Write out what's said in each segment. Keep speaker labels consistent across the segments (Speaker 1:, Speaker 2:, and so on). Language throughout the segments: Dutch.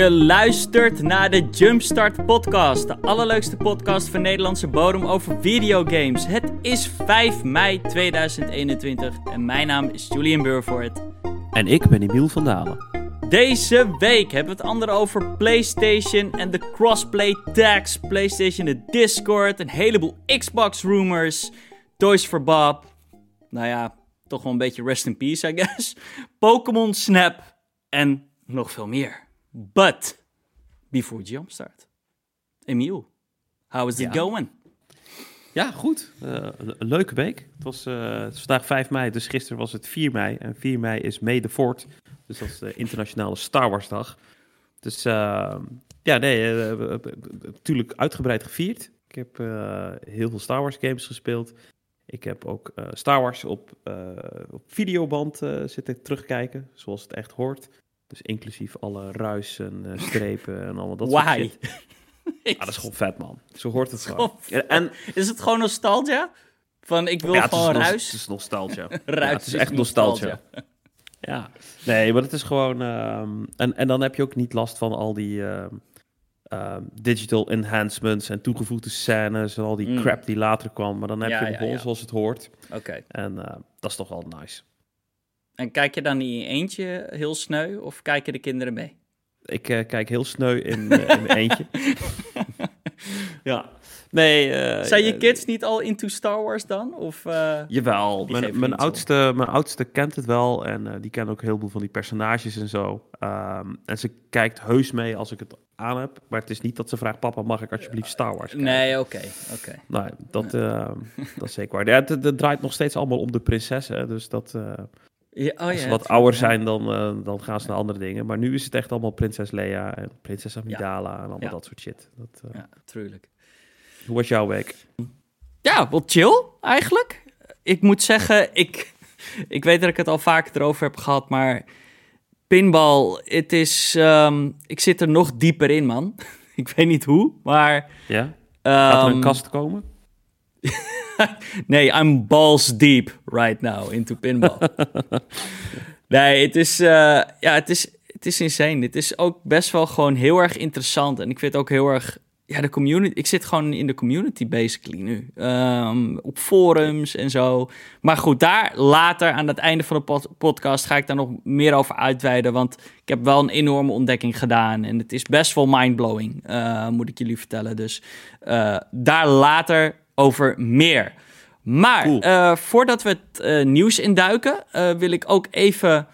Speaker 1: Je luistert naar de Jumpstart Podcast, de allerleukste podcast van Nederlandse bodem over videogames. Het is 5 mei 2021 en mijn naam is Julian Burvoort.
Speaker 2: En ik ben Emiel van Dalen.
Speaker 1: Deze week hebben we het andere over PlayStation en de crossplay tags, PlayStation, de Discord, een heleboel Xbox rumors, Toys for Bob. Nou ja, toch wel een beetje rest in peace, I guess. Pokémon Snap en nog veel meer. But before Jumpstart, Emiel, how is it
Speaker 2: Ja.
Speaker 1: going?
Speaker 2: Ja, goed. Eh, een, een leuke week. Het, was, eh, het is vandaag 5 mei, dus gisteren was het 4 mei. En 4 mei is May the 4th. Dus dat is de internationale Star Wars dag. Dus eh, ja, nee, eh, natuurlijk uitgebreid gevierd. Ik heb eh, heel veel Star Wars games gespeeld. Ik heb ook eh, Star Wars op, eh, op videoband eh, zitten terugkijken, zoals het echt hoort. Dus inclusief alle ruis en eh, strepen en allemaal dat soort shit. Ja, dat is gewoon vet, man. Zo hoort het
Speaker 1: Gewoon.
Speaker 2: En,
Speaker 1: Is het gewoon nostalgia? Van ik wil
Speaker 2: ja, het
Speaker 1: gewoon
Speaker 2: nos-
Speaker 1: ruis?
Speaker 2: Het is nostalgia.
Speaker 1: Ruis
Speaker 2: ja, het is
Speaker 1: is
Speaker 2: echt nostalgia. Ja, nee, maar het is gewoon... ehm, en, en dan heb je ook niet last van al die ehm, ehm, digital enhancements en toegevoegde scènes en al die
Speaker 1: Mm.
Speaker 2: crap die later kwam. Maar dan heb je hem gewoon zoals het hoort.
Speaker 1: Oké.
Speaker 2: En eh, dat is toch wel nice.
Speaker 1: En kijk je dan in je eentje heel sneu of kijken de kinderen mee?
Speaker 2: Ik eh, kijk heel sneu in, eh, in mijn eentje. ja. Nee. eh,
Speaker 1: Zijn je kids niet al into Star Wars dan? Of,
Speaker 2: Jawel, mijn, mijn,
Speaker 1: niet
Speaker 2: oudste, mijn oudste kent het wel en die kent ook heel veel van die personages en zo. Ehm, en ze kijkt heus mee als ik het aan heb, maar het is niet dat ze vraagt, papa mag ik alsjeblieft Star Wars kijken?
Speaker 1: Nee, oké. oké.
Speaker 2: Nee, dat, ehm, dat is zeker waar. Ja, het, het draait nog steeds allemaal om de prinsessen, dus dat,
Speaker 1: Ja, oh,
Speaker 2: als
Speaker 1: ja,
Speaker 2: ze wat ouder zijn, dan, eh, dan gaan ze naar andere dingen. Maar nu is het echt allemaal prinses Leia en prinses Amidala en allemaal
Speaker 1: Ja.
Speaker 2: dat soort shit. Dat, eh,
Speaker 1: Ja, tuurlijk.
Speaker 2: Hoe was jouw week?
Speaker 1: Ja, wel chill eigenlijk. Ik moet zeggen, ik, ik weet dat ik het al vaker erover heb gehad, maar pinball, het is, ehm, ik zit er nog dieper in, man. ik weet niet hoe, maar...
Speaker 2: Ja? Gaat er
Speaker 1: ehm,
Speaker 2: een kast komen?
Speaker 1: Nee, I'm balls deep right now into pinball. nee, het is, eh, ja, het is, het is insane. Het is ook best wel gewoon heel erg interessant. En ik vind ook heel erg, ja, de community. Ik zit gewoon in de community basically nu. Ehm, op forums en zo. Maar goed, daar later aan het einde van de pod- podcast ga ik daar nog meer over uitweiden. Want ik heb wel een enorme ontdekking gedaan. En het is best wel mindblowing, eh, moet ik jullie vertellen. Dus eh, daar later over meer. Maar
Speaker 2: Cool.
Speaker 1: eh, voordat we het eh, nieuws induiken, eh, wil ik ook even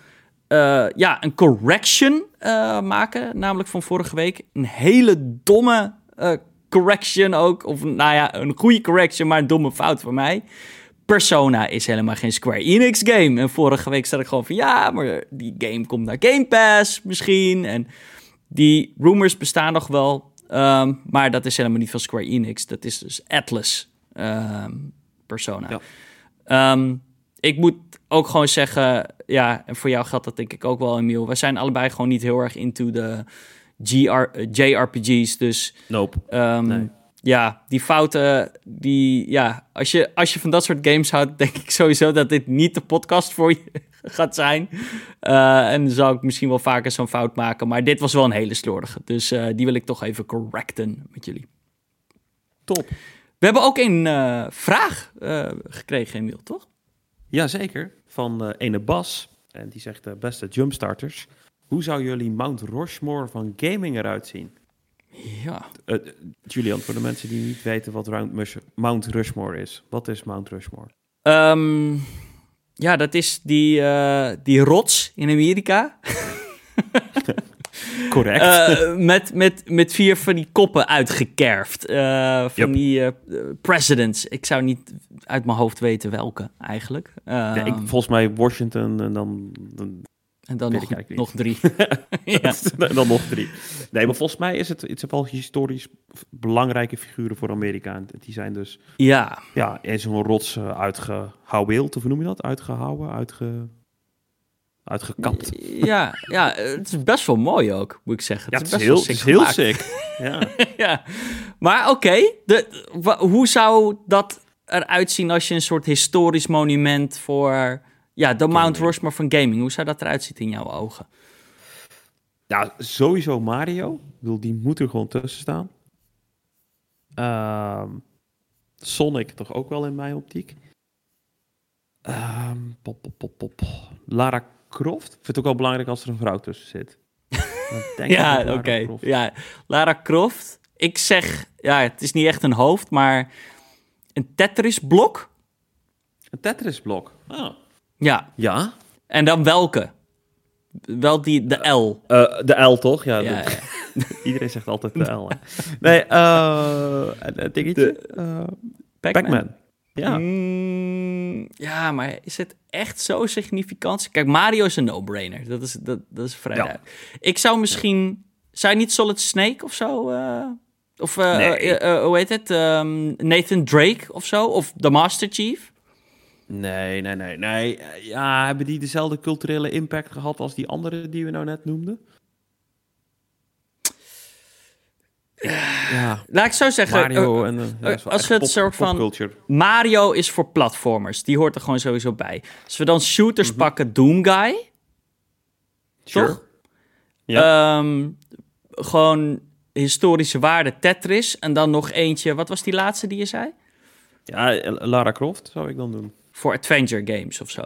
Speaker 1: ja, een correction maken. Namelijk van vorige week. Een hele domme correction ook. Of nou ja, een goede correction, maar een domme fout van mij. Persona is helemaal geen Square Enix game. En vorige week zat ik gewoon van ja, maar die game komt naar Game Pass misschien. En die rumors bestaan nog wel. ehm, maar dat is helemaal niet van Square Enix. Dat is dus Atlas Persona.
Speaker 2: Ja.
Speaker 1: Ehm, ik moet ook gewoon zeggen, ja, en voor jou geldt dat denk ik ook wel, Emiel. We zijn allebei gewoon niet heel erg into de GR, eh, JRPG's. Dus
Speaker 2: Nope.
Speaker 1: Ehm,
Speaker 2: Nee.
Speaker 1: Ja, die fouten, die, ja, als je, als je van dat soort games houdt, denk ik sowieso dat dit niet de podcast voor je gaat zijn. Eh, en dan zou ik misschien wel vaker zo'n fout maken, maar dit was wel een hele slordige. Dus eh, die wil ik toch even correcten met jullie.
Speaker 2: Top.
Speaker 1: We hebben ook een eh, vraag eh, gekregen, Emiel, toch?
Speaker 2: Jazeker, van eh ene Bas. En die zegt, beste jumpstarters, hoe zou jullie Mount Rushmore van gaming eruit zien?
Speaker 1: Ja.
Speaker 2: Julian, voor de mensen die niet weten wat Mount Rushmore is. Wat is Mount Rushmore?
Speaker 1: Ehm, ja, dat is die, die rots in Amerika.
Speaker 2: Correct.
Speaker 1: Eh, met, met, met vier van die koppen uitgekerfd. Eh, van
Speaker 2: Yep.
Speaker 1: die eh, presidents. Ik zou niet uit mijn hoofd weten welke eigenlijk. Ehm,
Speaker 2: ik, volgens mij Washington en dan, dan,
Speaker 1: en dan nog, nog drie. ja.
Speaker 2: en dan nog drie. Nee, maar volgens mij is het, het zijn wel historisch belangrijke figuren voor Amerika. En die zijn dus
Speaker 1: ja,
Speaker 2: ja, in zo'n rots uitgehouweeld, of hoe noem je dat? Uitgehouwen, uitge... uitgekapt.
Speaker 1: ja, ja, het is best wel mooi ook, moet ik zeggen.
Speaker 2: Ja,
Speaker 1: het is
Speaker 2: heel,
Speaker 1: wel
Speaker 2: het
Speaker 1: sick
Speaker 2: is heel sick. Ja.
Speaker 1: ja. Maar oké, hoe zou dat eruit zien als je een soort historisch monument voor ja, de Mount. Rushmore van gaming, hoe zou dat eruit zien in jouw ogen?
Speaker 2: Ja, sowieso Mario. Ik bedoel, die moet er gewoon tussen staan. Ehm, Sonic toch ook wel in mijn optiek. Ehm, pop, pop, pop, pop. Lara Croft. Ik vind het ook wel belangrijk als er een vrouw tussen zit. Denk
Speaker 1: Ja, oké. Ja, Lara Croft. Ik zeg, ja, het is niet echt een hoofd, maar een Tetris-blok?
Speaker 2: Een Tetris-blok. Ah.
Speaker 1: Ja.
Speaker 2: Ja.
Speaker 1: En dan welke? Wel die, de L.
Speaker 2: Eh, de L toch? Ja,
Speaker 1: Ja,
Speaker 2: de-
Speaker 1: ja.
Speaker 2: iedereen zegt altijd de L. hè. Nee, eh een- een dingetje. Eh, Pac-Man. Ja.
Speaker 1: Mm, ja, maar is het echt zo significant? Kijk, Mario is een no-brainer. Dat is, dat, dat is vrij
Speaker 2: Ja.
Speaker 1: duidelijk. Ik zou misschien... Zou je niet Solid Snake of zo? eh, of, eh,
Speaker 2: Nee.
Speaker 1: eh, hoe heet het? Ehm, Nathan Drake of zo? Of The Master Chief?
Speaker 2: Nee, nee, nee, nee. Ja, hebben die dezelfde culturele impact gehad als die andere die we nou net noemden? Ja,
Speaker 1: Laat ik zo zeggen.
Speaker 2: Mario
Speaker 1: eh,
Speaker 2: en... eh, ja, wel
Speaker 1: als we het
Speaker 2: pop-
Speaker 1: soort van-. Mario is voor platformers. Die hoort er gewoon sowieso bij. Als we dan shooters
Speaker 2: Mhm.
Speaker 1: pakken, Doomguy.
Speaker 2: Sure.
Speaker 1: Toch?
Speaker 2: Ja.
Speaker 1: Ehm, gewoon historische waarde Tetris. En dan nog eentje. Wat was die laatste die je zei?
Speaker 2: Ja, eh, Lara Croft zou ik dan doen.
Speaker 1: Voor adventure games of zo.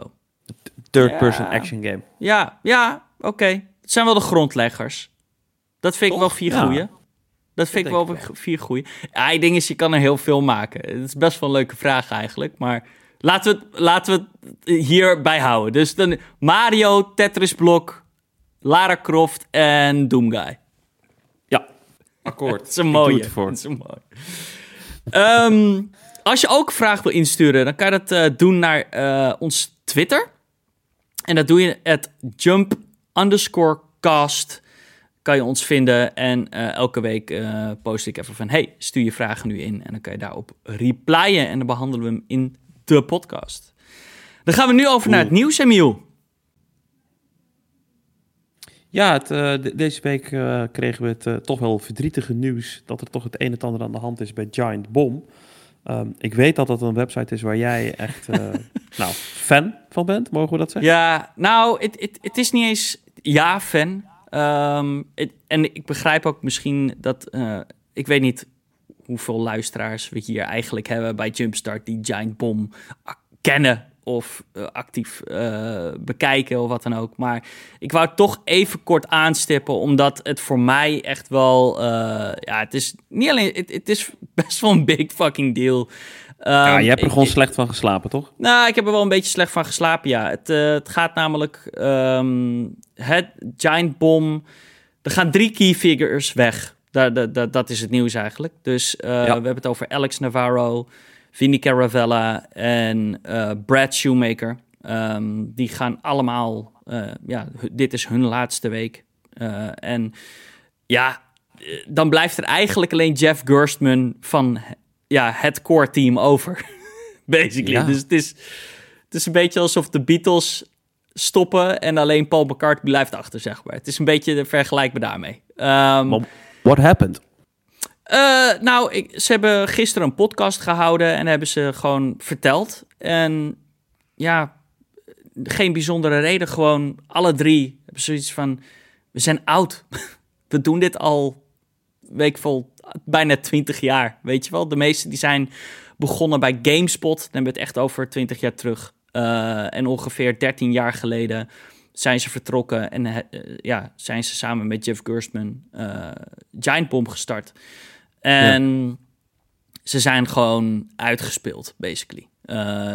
Speaker 2: Third-person
Speaker 1: Ja.
Speaker 2: action game.
Speaker 1: Ja, ja, oké. Het zijn wel de grondleggers. Dat vind ik wel vier
Speaker 2: Ja.
Speaker 1: goeie. Dat vind ik wel
Speaker 2: ik wel.
Speaker 1: vier goeie. Ja, ding is, je kan er heel veel maken. Het is best wel een leuke vraag eigenlijk. Maar laten we het, laten we het hierbij houden. Dus dan Mario, Tetris Blok, Lara Croft en Doomguy.
Speaker 2: Ja, akkoord.
Speaker 1: Het is een
Speaker 2: Ik doe
Speaker 1: mooie.
Speaker 2: het ervoor.
Speaker 1: Het is een mooie. Ehm, als je ook een vraag wil insturen, dan kan je dat eh, doen naar eh, ons Twitter. En dat doe je at jump underscore cast. Kan je ons vinden. En eh, elke week eh, post ik even van... Hey, stuur je vragen nu in. En dan kan je daarop replyen. En dan behandelen we hem in de podcast. Dan gaan we nu over naar het nieuws, Emiel.
Speaker 2: Ja, het, eh, de- deze week kregen we het toch wel verdrietige nieuws dat er toch het een en het ander aan de hand is bij Giant Bomb. Ehm, ik weet dat dat een website is waar jij echt nou, fan van bent, mogen we dat zeggen?
Speaker 1: Ja, nou, het, is niet eens ja-fan. Ehm, en ik begrijp ook misschien dat... eh, ik weet niet hoeveel luisteraars we hier eigenlijk hebben bij Jumpstart... die Giant Bomb kennen of eh, actief eh, bekijken of wat dan ook. Maar ik wou het toch even kort aanstippen... omdat het voor mij echt wel... ja, het is niet alleen... Het is best wel een big fucking deal.
Speaker 2: Ja,
Speaker 1: Ehm,
Speaker 2: je hebt er
Speaker 1: ik-
Speaker 2: gewoon slecht van geslapen, toch?
Speaker 1: nou, ik heb er wel een beetje slecht van geslapen, ja. Het, eh, het gaat namelijk... ehm, het Giant Bomb... Er gaan drie key figures weg. Da, da, da- dat is het nieuws eigenlijk. Dus eh, we hebben het over Alex Navarro, Vinny Caravella en eh, Brad Shoemaker. Ehm, die gaan allemaal... ja, dit is hun laatste week. En ja, dan blijft er eigenlijk alleen Jeff Gerstmann van ja, het core team over. Basically.
Speaker 2: Ja.
Speaker 1: Dus het is, het is een beetje alsof de Beatles stoppen en alleen Paul McCartney blijft achter, zeg maar. Het is een beetje vergelijkbaar daarmee.
Speaker 2: Maar what happened?
Speaker 1: eh, nou, ik, ze hebben gisteren een podcast gehouden en hebben ze gewoon verteld. En ja, geen bijzondere reden. Gewoon alle drie hebben zoiets van: we zijn oud. We doen dit al weekvol bijna 20 jaar. Weet je wel? De meesten die zijn begonnen bij GameSpot. Dan hebben we het echt over 20 jaar terug. Eh, en ongeveer 13 jaar geleden zijn ze vertrokken en eh, ja, zijn ze samen met Jeff Gerstmann eh, Giant Bomb gestart. En ze zijn gewoon uitgespeeld, basically.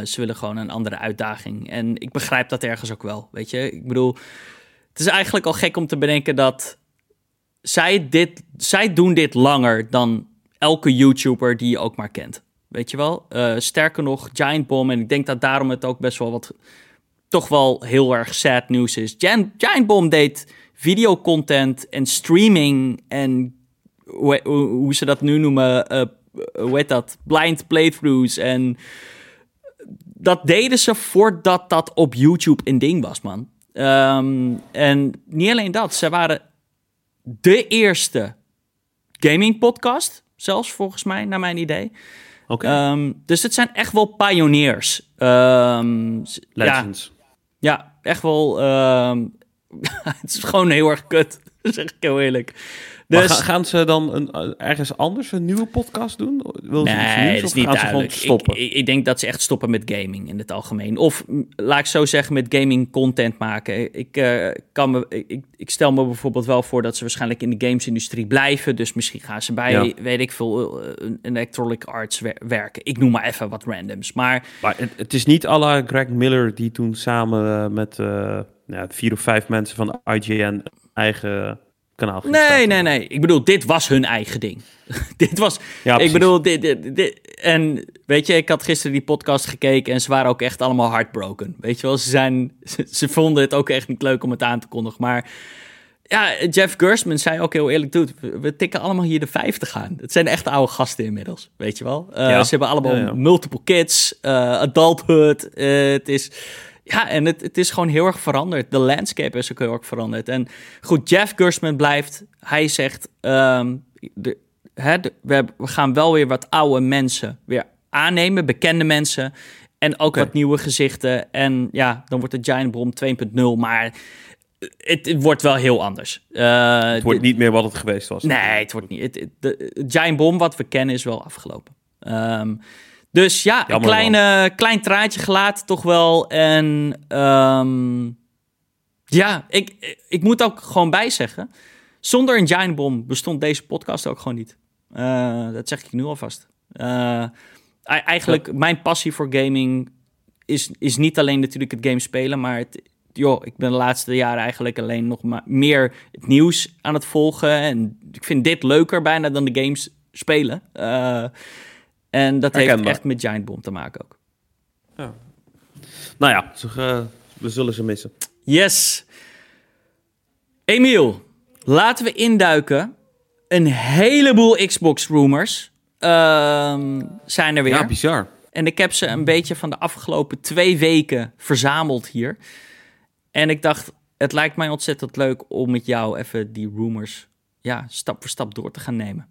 Speaker 1: Ze willen gewoon een andere uitdaging. En ik begrijp dat ergens ook wel, weet je. Ik bedoel, het is eigenlijk al gek om te bedenken dat zij, dit, zij doen dit langer dan elke YouTuber die je ook maar kent. Weet je wel? Eh, sterker nog, Giant Bomb, en ik denk dat daarom het ook best wel wat, toch wel heel erg sad nieuws is. Giant, Giant Bomb deed videocontent en streaming en hoe, hoe, ze dat nu noemen, heet dat? Blind playthroughs en dat deden ze voordat dat op YouTube een ding was, man. Ehm, en niet alleen dat, ze waren de eerste gaming podcast, zelfs volgens mij, naar mijn idee.
Speaker 2: Oké,
Speaker 1: Ehm, dus het zijn echt wel pioniers. Ehm, s- ja,
Speaker 2: Legends.
Speaker 1: ja, echt wel. ehm, het is gewoon heel erg kut. zeg ik heel eerlijk. Dus,
Speaker 2: ga- gaan ze dan een, eh, ergens anders een nieuwe podcast doen? Wil ze
Speaker 1: nee,
Speaker 2: nieuws
Speaker 1: dat is niet
Speaker 2: ze
Speaker 1: duidelijk.
Speaker 2: stoppen?
Speaker 1: Ik, ik, denk dat ze echt stoppen met gaming in het algemeen. Of laat ik zo zeggen, met gaming content maken. Ik, eh, kan me, ik, ik stel me bijvoorbeeld wel voor dat ze waarschijnlijk in de gamesindustrie blijven. Dus misschien gaan ze bij,
Speaker 2: Ja.
Speaker 1: weet ik veel, eh, een Electronic Arts wer- werken. Ik noem maar even wat randoms. Maar
Speaker 2: Maar het, het is niet à la Greg Miller die toen samen met ja, vier of vijf mensen van IGN eigen kanaal
Speaker 1: nee,
Speaker 2: starten.
Speaker 1: nee, nee. Ik bedoel, dit was hun eigen ding. dit was,
Speaker 2: Ja,
Speaker 1: ik bedoel, dit, dit, dit- en weet je, ik had gisteren die podcast gekeken en ze waren ook echt allemaal heartbroken. Weet je wel, ze, zijn, ze, ze vonden het ook echt niet leuk om het aan te kondigen. Maar ja, Jeff Gersman zei ook heel eerlijk, dude, we, tikken allemaal hier de 50 aan. Het zijn echt oude gasten inmiddels, weet je wel. Eh,
Speaker 2: Ja.
Speaker 1: Ze hebben allemaal
Speaker 2: Ja, ja.
Speaker 1: multiple kids, eh, adulthood. eh, het is... Ja, en het, het is gewoon heel erg veranderd. De landscape is ook heel erg veranderd. En goed, Jeff Gersman blijft. Hij zegt, ehm, de, hè, de- we, hebben- we gaan wel weer wat oude mensen weer aannemen, bekende mensen. En ook wat nieuwe gezichten. En ja, dan wordt het Giant Bomb 2.0. Maar het, het wordt wel heel anders. Eh,
Speaker 2: Het wordt niet meer wat het geweest was.
Speaker 1: Nee, het wordt niet. Het, het- de, Giant Bomb wat we kennen is wel afgelopen. Ehm, dus ja, een kleine, klein traantje gelaten toch wel. En ehm, ja, ik, ik moet ook gewoon bijzeggen. Zonder een Giant Bomb bestond deze podcast ook gewoon niet. Eh, dat zeg ik nu alvast. Ei- eigenlijk, mijn passie voor gaming is, is niet alleen natuurlijk het game spelen, maar het, joh, ik ben de laatste jaren eigenlijk alleen nog maar meer het nieuws aan het volgen. En ik vind dit leuker bijna dan de games spelen. Eh, en dat heeft echt met Giant Bomb te maken ook.
Speaker 2: Nou ja, ze, eh, we zullen ze missen.
Speaker 1: Yes. Emiel, laten we induiken. Een heleboel Xbox rumors ehm, zijn er weer.
Speaker 2: Ja, bizar.
Speaker 1: En ik heb ze een beetje van de afgelopen twee weken verzameld hier. En ik dacht, het lijkt mij ontzettend leuk om met jou even die rumors ja, stap voor stap door te gaan nemen.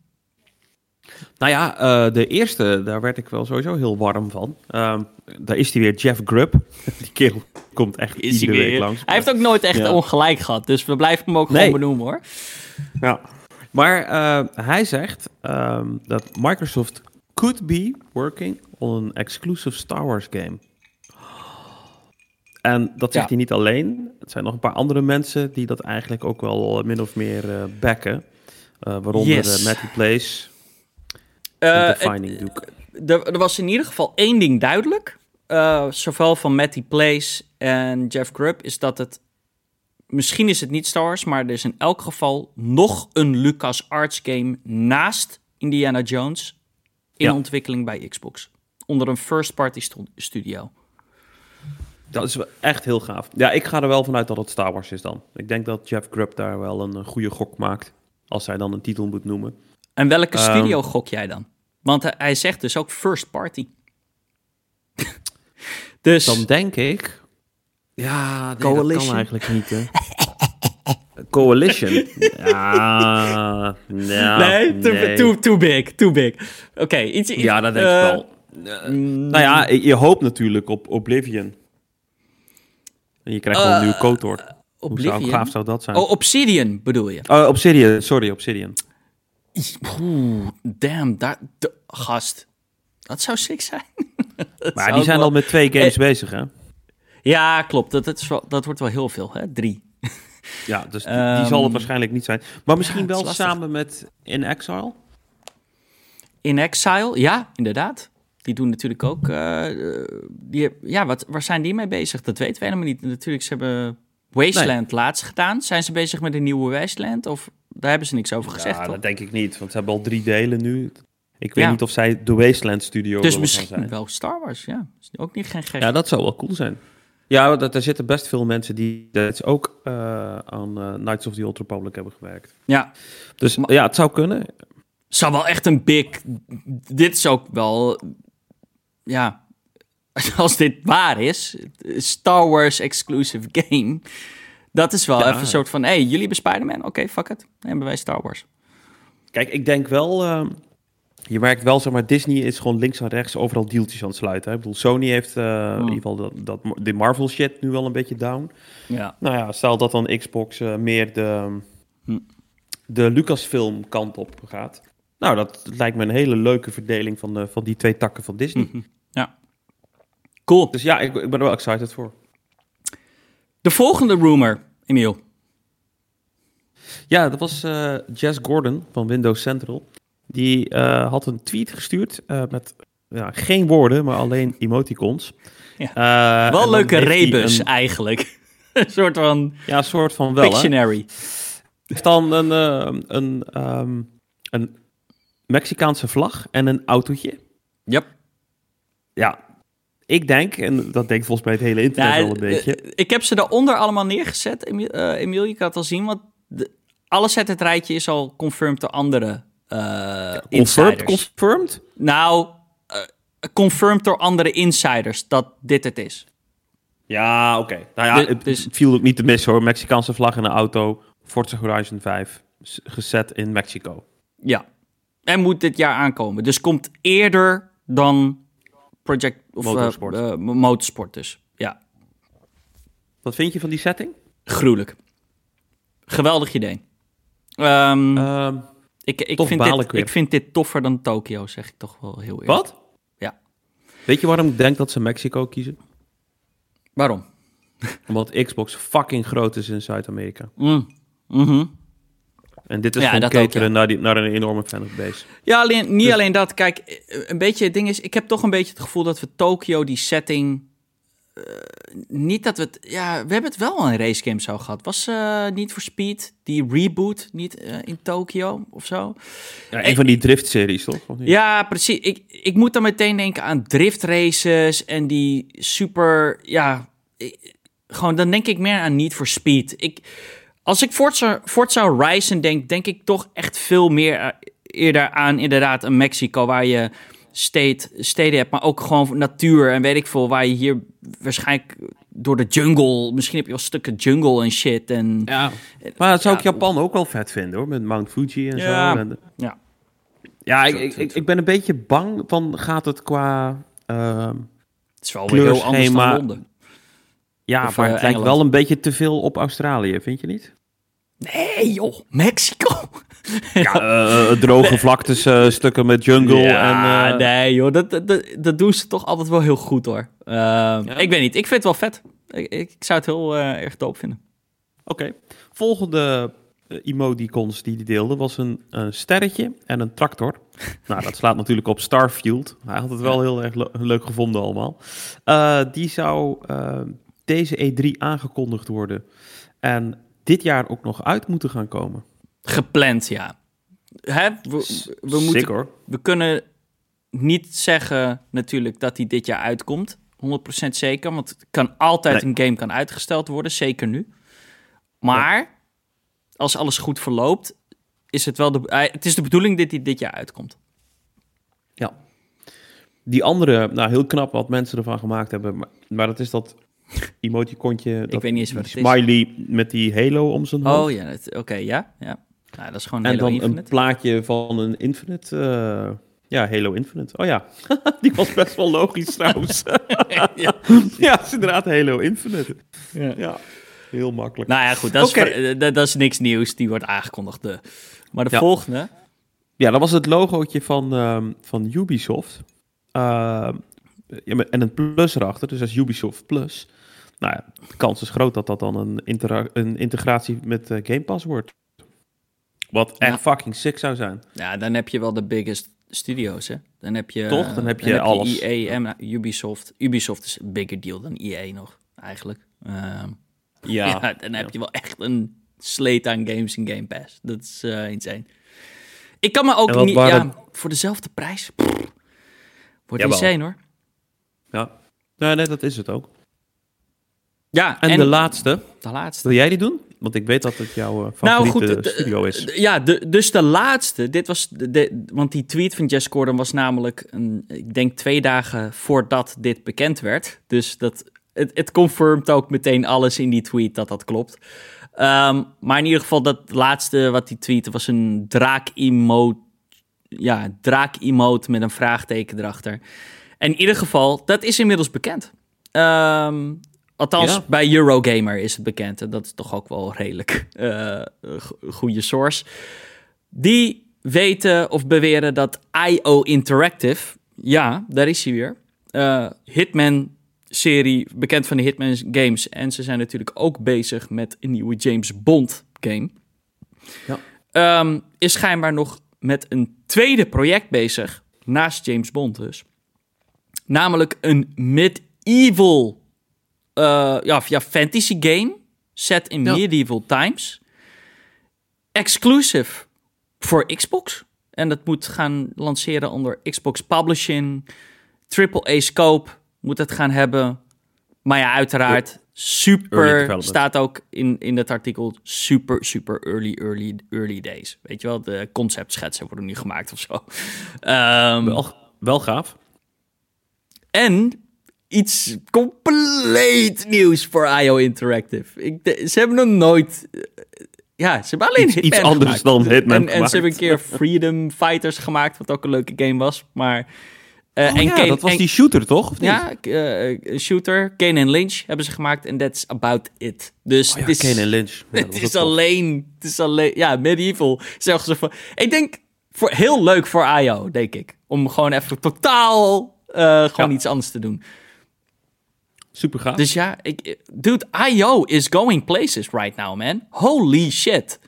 Speaker 2: Nou ja, eh, de eerste, daar werd ik wel sowieso heel warm van. Ehm, daar is hij weer, Jeff Grubb. Die kerel komt echt
Speaker 1: Is
Speaker 2: iedere week langs.
Speaker 1: Hij heeft ook nooit echt
Speaker 2: Ja.
Speaker 1: ongelijk gehad, dus we blijven hem ook
Speaker 2: Nee.
Speaker 1: gewoon benoemen hoor.
Speaker 2: Ja. Maar eh, hij zegt ehm, dat Microsoft could be working on an exclusive Star Wars game. En dat zegt
Speaker 1: Ja.
Speaker 2: hij niet alleen. Het zijn nog een paar andere mensen die dat eigenlijk ook wel min of meer eh backen. Eh, waaronder
Speaker 1: Yes.
Speaker 2: Matty Place Defining Duke.
Speaker 1: er, er was in ieder geval één ding duidelijk. eh, zowel van Matty Place en Jeff Grubb, is dat het. Misschien is het niet Star Wars, maar er is in elk geval nog een Lucas Arts game naast Indiana Jones in
Speaker 2: Ja.
Speaker 1: ontwikkeling bij Xbox. Onder een first-party stu- studio.
Speaker 2: Dat is echt heel gaaf. Ja, ik ga er wel vanuit dat het Star Wars is dan. Ik denk dat Jeff Grubb daar wel een eh, goede gok maakt. Als hij dan een titel moet noemen.
Speaker 1: En welke
Speaker 2: Ehm.
Speaker 1: studio gok jij dan? Want hij, zegt dus ook first party. dus
Speaker 2: Dan denk ik... Ja, nee, dat
Speaker 1: Coalition?
Speaker 2: kan eigenlijk niet, hè. Coalition? Ja,
Speaker 1: nee, too,
Speaker 2: nee.
Speaker 1: Too, too big, too big. Oké, iets, iets-
Speaker 2: Ja, dat denk
Speaker 1: eh,
Speaker 2: ik wel. nou ja, je hoopt natuurlijk op Oblivion. En je krijgt wel een nieuwe KOTOR. Hoe zou,
Speaker 1: Oblivion?
Speaker 2: gaaf zou dat zijn?
Speaker 1: Oh, Obsidian bedoel je?
Speaker 2: Oh, Obsidian, sorry, Obsidian.
Speaker 1: Oeh, damn, daar, de- gast. Dat zou sick zijn.
Speaker 2: Maar die zijn
Speaker 1: wel-
Speaker 2: al met twee games bezig, hè?
Speaker 1: Ja, klopt. Dat, dat, is wel, dat wordt wel heel veel, hè? Drie.
Speaker 2: Ja, dus die, die
Speaker 1: Ehm,
Speaker 2: zal het waarschijnlijk niet zijn. Maar misschien wel samen met In Exile?
Speaker 1: In Exile, ja, inderdaad. Die doen natuurlijk ook... eh, eh, die, ja, wat, waar zijn die mee bezig? Dat weten we helemaal niet. Natuurlijk, ze hebben Wasteland laatst gedaan. Zijn ze bezig met een nieuwe Wasteland? Of daar hebben ze niks over gezegd,
Speaker 2: ja,
Speaker 1: toch?
Speaker 2: dat denk ik niet, want ze hebben al drie delen nu. Ik weet
Speaker 1: Ja.
Speaker 2: niet of zij de Wasteland Studio
Speaker 1: Dus misschien
Speaker 2: zijn.
Speaker 1: wel Star Wars, ja. Is ook niet geen gek.
Speaker 2: Ja, dat zou wel cool zijn. Ja, dat, er zitten best veel mensen die dat ook eh, aan eh, Knights of the Old Republic hebben gewerkt.
Speaker 1: ja,
Speaker 2: Dus
Speaker 1: Maar-
Speaker 2: ja, het zou kunnen.
Speaker 1: zou wel echt een big. Dit is ook wel. Ja. Als dit waar is, Star Wars exclusive game. Dat is wel
Speaker 2: Ja.
Speaker 1: even een soort van: hey, jullie hebben Spider-Man? Oké, fuck it. Dan hebben wij Star Wars.
Speaker 2: Kijk, ik denk wel... eh, je merkt wel, zeg maar, Disney is gewoon links en rechts overal deeltjes aan het sluiten. Hè? Ik bedoel, Sony heeft eh, in ieder geval dat, dat, de Marvel shit nu wel een beetje down.
Speaker 1: Ja.
Speaker 2: Nou ja, stel dat dan Xbox eh, meer de,
Speaker 1: Hm.
Speaker 2: de Lucasfilm kant op gaat. Nou, dat lijkt me een hele leuke verdeling van, de, van die twee takken van Disney.
Speaker 1: Mhm. Ja. Cool.
Speaker 2: Dus ja, ik, ik ben er wel excited voor.
Speaker 1: De volgende rumor, Emiel.
Speaker 2: Ja, dat was eh, Jess Gordon van Windows Central. Die eh, had een tweet gestuurd eh, met ja, geen woorden, maar alleen emoticons.
Speaker 1: Ja. Wel leuke
Speaker 2: heeft
Speaker 1: rebus
Speaker 2: een-
Speaker 1: eigenlijk. een soort van
Speaker 2: Ja, een soort van wel. Er is dan een, een, ehm, een Mexicaanse vlag en een autootje.
Speaker 1: Yep.
Speaker 2: Ja, ik denk, en dat denkt volgens mij het hele internet
Speaker 1: Ja,
Speaker 2: wel een beetje.
Speaker 1: eh, ik heb ze daaronder allemaal neergezet, Emiel. eh, Emiel je kan het al zien, want de, alles uit het rijtje is al confirmed door andere eh
Speaker 2: confirmed,
Speaker 1: insiders.
Speaker 2: confirmed?
Speaker 1: nou, confirmed door andere insiders dat dit het is.
Speaker 2: Ja, oké. Nou ja,
Speaker 1: De-
Speaker 2: het
Speaker 1: dus-
Speaker 2: het viel ook niet te missen hoor. Mexicaanse vlag en een auto. Forza Horizon 5. s- Gezet in Mexico.
Speaker 1: Ja. En moet dit jaar aankomen. Dus komt eerder dan Project of eh,
Speaker 2: Motorsport.
Speaker 1: eh, motorsport dus. Ja,
Speaker 2: Wat vind je van die setting?
Speaker 1: gruwelijk. Geweldig idee. Ehm,
Speaker 2: Ehm,
Speaker 1: ik, ik, vind dit,
Speaker 2: ik
Speaker 1: vind dit toffer dan Tokio, zeg ik toch wel heel eerlijk.
Speaker 2: wat?
Speaker 1: Ja.
Speaker 2: Weet je waarom ik denk dat ze Mexico kiezen?
Speaker 1: Waarom?
Speaker 2: Omdat Xbox fucking groot is in Zuid-Amerika.
Speaker 1: Mm. Mhm.
Speaker 2: En dit is
Speaker 1: Ja,
Speaker 2: gewoon
Speaker 1: ook,
Speaker 2: naar, die, naar een enorme fanbase.
Speaker 1: Ja, alleen, niet
Speaker 2: Dus-
Speaker 1: alleen dat. Kijk, een beetje het ding is, ik heb toch een beetje het gevoel dat we Tokio, die setting. eh, niet dat we het. Ja, we hebben het wel al in racegame zo gehad. Was eh niet voor Speed, die reboot, niet eh, in Tokio of zo?
Speaker 2: Ja, een van die drift-series, toch?
Speaker 1: Ja, precies. Ik, ik moet dan meteen denken aan drift races en die super. Ja, ik- gewoon dan denk ik meer aan niet voor Speed. Ik, als ik Forza, Forza Horizon denk, denk ik toch echt veel meer eh, eerder aan inderdaad een Mexico waar je state, steden hebt, maar ook gewoon natuur en weet ik veel, waar je hier waarschijnlijk door de jungle, misschien heb je wel stukken jungle en shit en
Speaker 2: Ja. Maar dat zou ik
Speaker 1: Ja.
Speaker 2: Japan ook wel vet vinden, hoor. Met Mount Fuji en
Speaker 1: Ja.
Speaker 2: zo. En,
Speaker 1: ja.
Speaker 2: ja, ik, ik, ik, ik ben een beetje bang van gaat het qua... ehm,
Speaker 1: Het is wel weer heel anders dan. Londen.
Speaker 2: Ja,
Speaker 1: Of,
Speaker 2: maar
Speaker 1: eh,
Speaker 2: het lijkt
Speaker 1: Engeland.
Speaker 2: wel een beetje te veel op Australië, vind je niet?
Speaker 1: Nee joh, Mexico.
Speaker 2: Ja, eh, droge vlaktes, eh, stukken met jungle
Speaker 1: Ja,
Speaker 2: en... eh,
Speaker 1: nee joh, dat, dat, doen ze toch altijd wel heel goed hoor. Ehm, Ik weet niet, ik vind het wel vet. Ik, ik, zou het heel eh, erg dope vinden.
Speaker 2: Oké. Volgende eh, emoticons die hij deelde was een, een sterretje en een tractor. nou, dat slaat natuurlijk op Starfield. Hij had het wel heel erg le- leuk gevonden allemaal. Eh, die zou eh, deze E3 aangekondigd worden. En dit jaar ook nog uit moeten gaan komen.
Speaker 1: Gepland, ja. Hè? We, we, moeten,
Speaker 2: Sick, hoor.
Speaker 1: we kunnen niet zeggen natuurlijk dat hij dit jaar uitkomt. 100% zeker, want het kan altijd
Speaker 2: Nee.
Speaker 1: een game kan uitgesteld worden, zeker nu. Maar als alles goed verloopt, is het wel de, eh, het is de bedoeling dat hij dit jaar uitkomt.
Speaker 2: Ja. Die andere, nou heel knap wat mensen ervan gemaakt hebben. Maar, maar dat is dat emoticontje. dat,
Speaker 1: weet niet eens wat is.
Speaker 2: Smiley met die halo om zijn hoofd.
Speaker 1: Oh ja, het- oké, ja, ja. Nou, dat is gewoon
Speaker 2: En
Speaker 1: Halo
Speaker 2: dan
Speaker 1: Infinite.
Speaker 2: een plaatje van een Infinite. eh, ja, Halo Infinite. Oh ja, die was best wel logisch trouwens.
Speaker 1: ja.
Speaker 2: ja, het is inderdaad Halo Infinite.
Speaker 1: Ja.
Speaker 2: Ja, heel makkelijk.
Speaker 1: Nou ja, goed, dat, is, ver- dat, dat is niks nieuws. Die wordt aangekondigd. De. Maar de
Speaker 2: Ja.
Speaker 1: volgende...
Speaker 2: Ja, dat was het logootje van, ehm, van Ubisoft. Ehm, ja, en een plus erachter, dus is Ubisoft Plus. Nou ja, de kans is groot dat dat dan een, een integratie met eh, Game Pass wordt. Wat echt fucking sick zou zijn.
Speaker 1: Ja, dan heb je wel de biggest studio's, hè? Dan heb je...
Speaker 2: Toch? Dan heb je alles.
Speaker 1: EA en Ubisoft. Ubisoft is een bigger deal dan EA nog, eigenlijk. Ehm, ja. dan heb je wel echt een slate aan games in Game Pass. Dat is eh insane. Ik kan me ook niet... Ja, voor dezelfde prijs... pff, wordt insane, hoor.
Speaker 2: Ja. Nee, nee, dat is het ook.
Speaker 1: Ja,
Speaker 2: En, de laatste,
Speaker 1: de laatste.
Speaker 2: wil jij die doen? Want ik weet dat het jouw eh,
Speaker 1: Nou
Speaker 2: favoriete
Speaker 1: goed, de-
Speaker 2: studio is.
Speaker 1: ja, de, dus de laatste. Dit was de, de- want die tweet van Jess Gordon was namelijk, een, ik denk twee dagen voordat dit bekend werd. Dus dat, het, het confirmt ook meteen alles in die tweet dat dat klopt. Ehm, maar in ieder geval, dat laatste wat die tweette was een draak-emote. Ja, draak-emote met een vraagteken erachter. En in ieder geval, dat is inmiddels bekend. Ehm, Althans,
Speaker 2: Ja.
Speaker 1: bij Eurogamer is het bekend. En dat is toch ook wel redelijk eh, go- goede source. Die weten of beweren dat IO Interactive, ja, daar is hij weer. eh, Hitman-serie, bekend van de Hitman games. En ze zijn natuurlijk ook bezig met een nieuwe James Bond game.
Speaker 2: Ja.
Speaker 1: Ehm, is schijnbaar nog met een tweede project bezig, naast James Bond dus. Namelijk een medieval eh, ja, ja, fantasy game set in
Speaker 2: Ja.
Speaker 1: medieval times. Exclusive voor Xbox. En dat moet gaan lanceren onder Xbox Publishing. AAA scope moet het gaan hebben. Maar ja, uiteraard super, staat ook in, in het artikel, super, super early, early, early days. Weet je wel, de conceptschetsen worden nu gemaakt of zo. Ehm,
Speaker 2: Wel, wel gaaf.
Speaker 1: En iets compleet nieuws voor IO Interactive. Ik, ze hebben nog nooit... eh, ja, ze hebben alleen
Speaker 2: Iets- anders
Speaker 1: gemaakt.
Speaker 2: dan Hitman
Speaker 1: En, en
Speaker 2: gemaakt.
Speaker 1: ze hebben een keer Freedom Fighters gemaakt, wat ook een leuke game was. Maar... eh,
Speaker 2: Oh
Speaker 1: en
Speaker 2: ja,
Speaker 1: Kane-
Speaker 2: dat was
Speaker 1: en-
Speaker 2: die shooter, toch? Of?
Speaker 1: Ja, een shooter. Kane en Lynch hebben ze gemaakt en that's about it. Dus
Speaker 2: Oh ja,
Speaker 1: het is,
Speaker 2: Kane en Lynch. Ja,
Speaker 1: het is alleen, het is alleen, ja, medieval. Zeggen ze van, ik denk, voor, heel leuk voor IO, denk ik. Om gewoon even totaal, gewoon
Speaker 2: Ja.
Speaker 1: iets anders te doen.
Speaker 2: Super gaaf.
Speaker 1: Dus ja, ik, dude, IO is going places right now, man. Holy shit.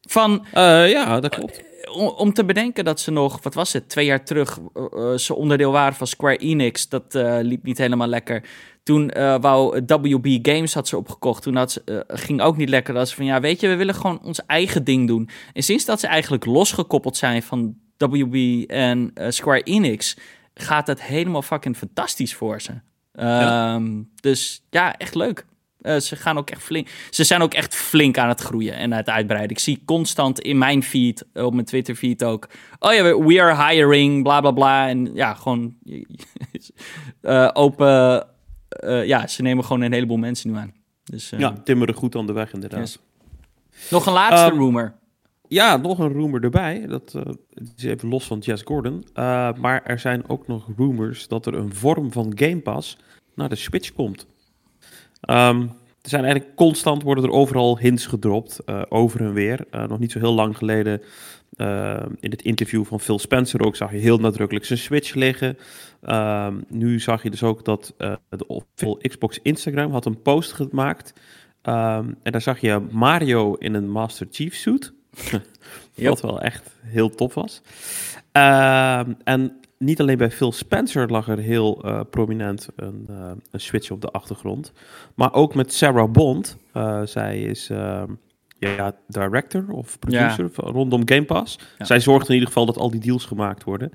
Speaker 1: Van,
Speaker 2: Eh, ja, dat klopt.
Speaker 1: om, om te bedenken dat ze nog, wat was het, twee jaar terug, eh, eh, ze onderdeel waren van Square Enix. Dat eh, liep niet helemaal lekker. Toen eh, wou WB Games had ze opgekocht. Toen had ze, eh, ging ook niet lekker. Dat ze van, ja, weet je, we willen gewoon ons eigen ding doen. En sinds dat ze eigenlijk losgekoppeld zijn van WB en eh, Square Enix, gaat het helemaal fucking fantastisch voor ze. Ehm, Dus ja, echt leuk. Eh, ze gaan ook echt flink. Ze zijn ook echt flink aan het groeien en aan het uitbreiden. Ik zie constant in mijn feed, eh, op mijn Twitter feed ook. Oh ja, we- are hiring, bla bla bla. En ja, gewoon eh, open. ja, ze nemen gewoon een heleboel mensen nu aan. Dus
Speaker 2: Ja, timmeren goed aan de weg, inderdaad.
Speaker 1: Yes. nog een laatste
Speaker 2: Ehm,
Speaker 1: rumor.
Speaker 2: Ja, nog een rumor erbij. Dat uh, is even los van Jess Gordon. Uh, maar er zijn ook nog rumors dat er een vorm van Game Pass naar de Switch komt. Um, er zijn eigenlijk constant worden er overal hints gedropt, uh, over en weer. Nog niet zo heel lang geleden in het interview van Phil Spencer ook zag je heel nadrukkelijk zijn Switch liggen. Um, nu zag je dus ook dat uh, de Xbox Instagram had een post gemaakt. Um, en daar zag je Mario in een Master Chief suit. Wat wel echt heel tof was. Uh, en niet alleen bij Phil Spencer lag er heel uh, prominent een, uh, een, switch op de achtergrond. Maar ook met Sarah Bond. Uh, zij is ja, director of producer ja. rondom Game Pass. Ja. Zij zorgt in ieder geval dat al die deals gemaakt worden.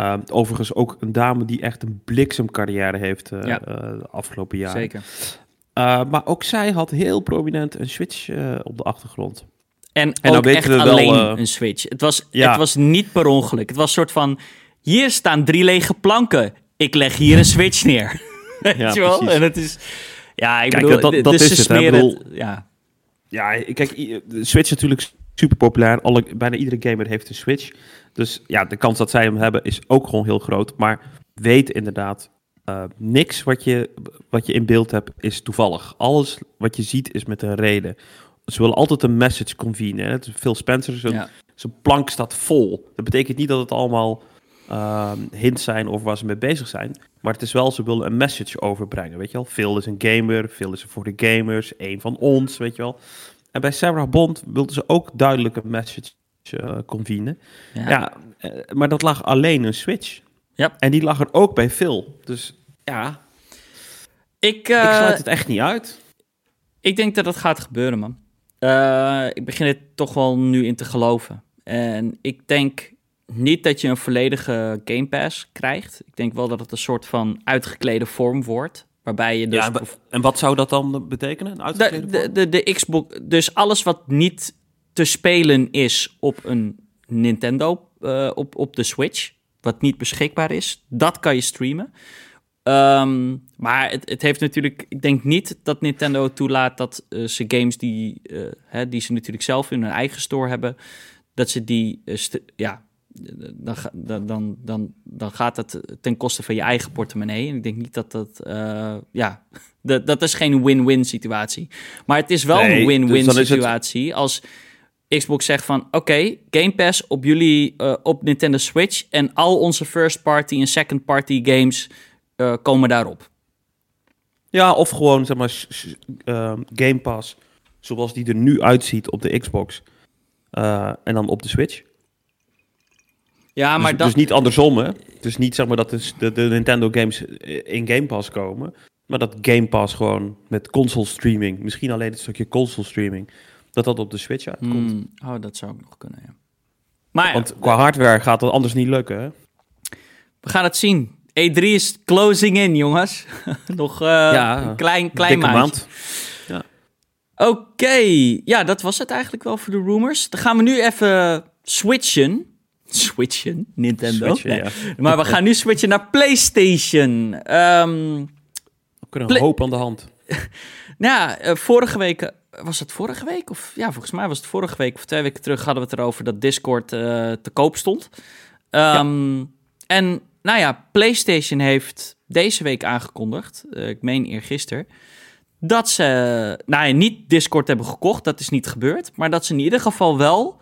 Speaker 2: Uh, overigens ook een dame die echt een bliksemcarrière heeft uh, ja. uh, de afgelopen jaren.
Speaker 1: Zeker.
Speaker 2: Maar ook zij had heel prominent een Switch op de achtergrond.
Speaker 1: En, en ook echt alleen wel, uh, een Switch. Het was, ja. het was niet per ongeluk. Het was een soort van, hier staan drie lege planken. Ik leg hier een Switch neer. Weet
Speaker 2: ja,
Speaker 1: je wel?
Speaker 2: Precies.
Speaker 1: En het is, ja, ik
Speaker 2: Kijk,
Speaker 1: bedoel,
Speaker 2: dat, dat
Speaker 1: dus
Speaker 2: is het. hè.
Speaker 1: smeren
Speaker 2: Ik bedoel,
Speaker 1: het, ja.
Speaker 2: Ja, kijk, de Switch is natuurlijk super populair. Alle, bijna iedere gamer heeft een Switch. Dus ja, de kans dat zij hem hebben is ook gewoon heel groot. Maar weet inderdaad, uh, niks wat je, wat je in beeld hebt is toevallig. Alles wat je ziet is met een reden. Ze willen altijd een message convenen. Hè? Phil Spencer, zijn,
Speaker 1: Ja.
Speaker 2: zijn plank staat vol. Dat betekent niet dat het allemaal uh, hints zijn over waar ze mee bezig zijn. Maar het is wel, ze willen een message overbrengen. Weet je wel, Phil is een gamer, Phil is er voor de gamers, een van ons, weet je wel. En bij Sarah Bond wilden ze ook duidelijk een message uh, convenen.
Speaker 1: Ja.
Speaker 2: Ja, uh, maar dat lag alleen een Switch.
Speaker 1: Ja.
Speaker 2: En die lag er ook bij Phil. Dus ja,
Speaker 1: Ik, uh,
Speaker 2: ik sluit het echt niet uit.
Speaker 1: Ik denk dat dat gaat gebeuren, man. Uh, ik begin er toch wel nu in te geloven. En ik denk niet dat je een volledige Game Pass krijgt. Ik denk wel dat het een soort van uitgeklede vorm wordt. Waarbij je dus...
Speaker 2: Ja, en wat zou dat dan betekenen? Een
Speaker 1: de, de, de, de Xbox... Dus alles wat niet te spelen is op een Nintendo, uh, op, op de Switch... wat niet beschikbaar is, dat kan je streamen. Um, maar het, het, heeft natuurlijk... Ik denk niet dat Nintendo toelaat dat uh, ze games die, uh, hè, die ze natuurlijk zelf in hun eigen store hebben... dat ze die ja, dan, dan, dan, dan, gaat het ten koste van je eigen portemonnee. En ik denk niet dat dat, eh, ja, dat, dat is geen win-win situatie. Maar het is wel
Speaker 2: Nee,
Speaker 1: een
Speaker 2: dus
Speaker 1: win-win
Speaker 2: dan is het-
Speaker 1: situatie als Xbox zegt van, oké, Game Pass op jullie, eh, op Nintendo Switch en al onze first party en second party games eh, komen daarop.
Speaker 2: Ja, of gewoon zeg maar ehm, Game Pass zoals die er nu uitziet op de Xbox. eh, en dan op de Switch.
Speaker 1: Ja, maar
Speaker 2: dus,
Speaker 1: dat...
Speaker 2: dus niet andersom, hè? Dus niet zeg maar dat de, de, de Nintendo games in Game Pass komen. Maar dat Game Pass gewoon met console streaming, misschien alleen het stukje console streaming, dat dat op de Switch uitkomt.
Speaker 1: Hmm, oh, dat zou ook nog kunnen, ja. Maar ja,
Speaker 2: Want qua hardware gaat dat anders niet lukken, hè?
Speaker 1: we gaan het zien. E3 is closing in, jongens. nog
Speaker 2: Ja,
Speaker 1: een klein, klein
Speaker 2: maand.
Speaker 1: Oké, ja, dat was het eigenlijk wel voor de rumors. Dan gaan we nu even switchen. Switchen, Nintendo.
Speaker 2: Switchen,
Speaker 1: Nee.
Speaker 2: ja.
Speaker 1: Maar we gaan nu switchen naar PlayStation.
Speaker 2: We kunnen
Speaker 1: Play-
Speaker 2: een hoop aan de hand.
Speaker 1: nou ja, eh, vorige week, eh, was het vorige week? Of ja, volgens mij was het vorige week of twee weken terug hadden we het erover dat Discord te koop stond. Ehm, En nou ja, PlayStation heeft deze week aangekondigd, eh, ik meen eergisteren, dat ze, nou ja, niet Discord hebben gekocht, dat is niet gebeurd, maar dat ze in ieder geval wel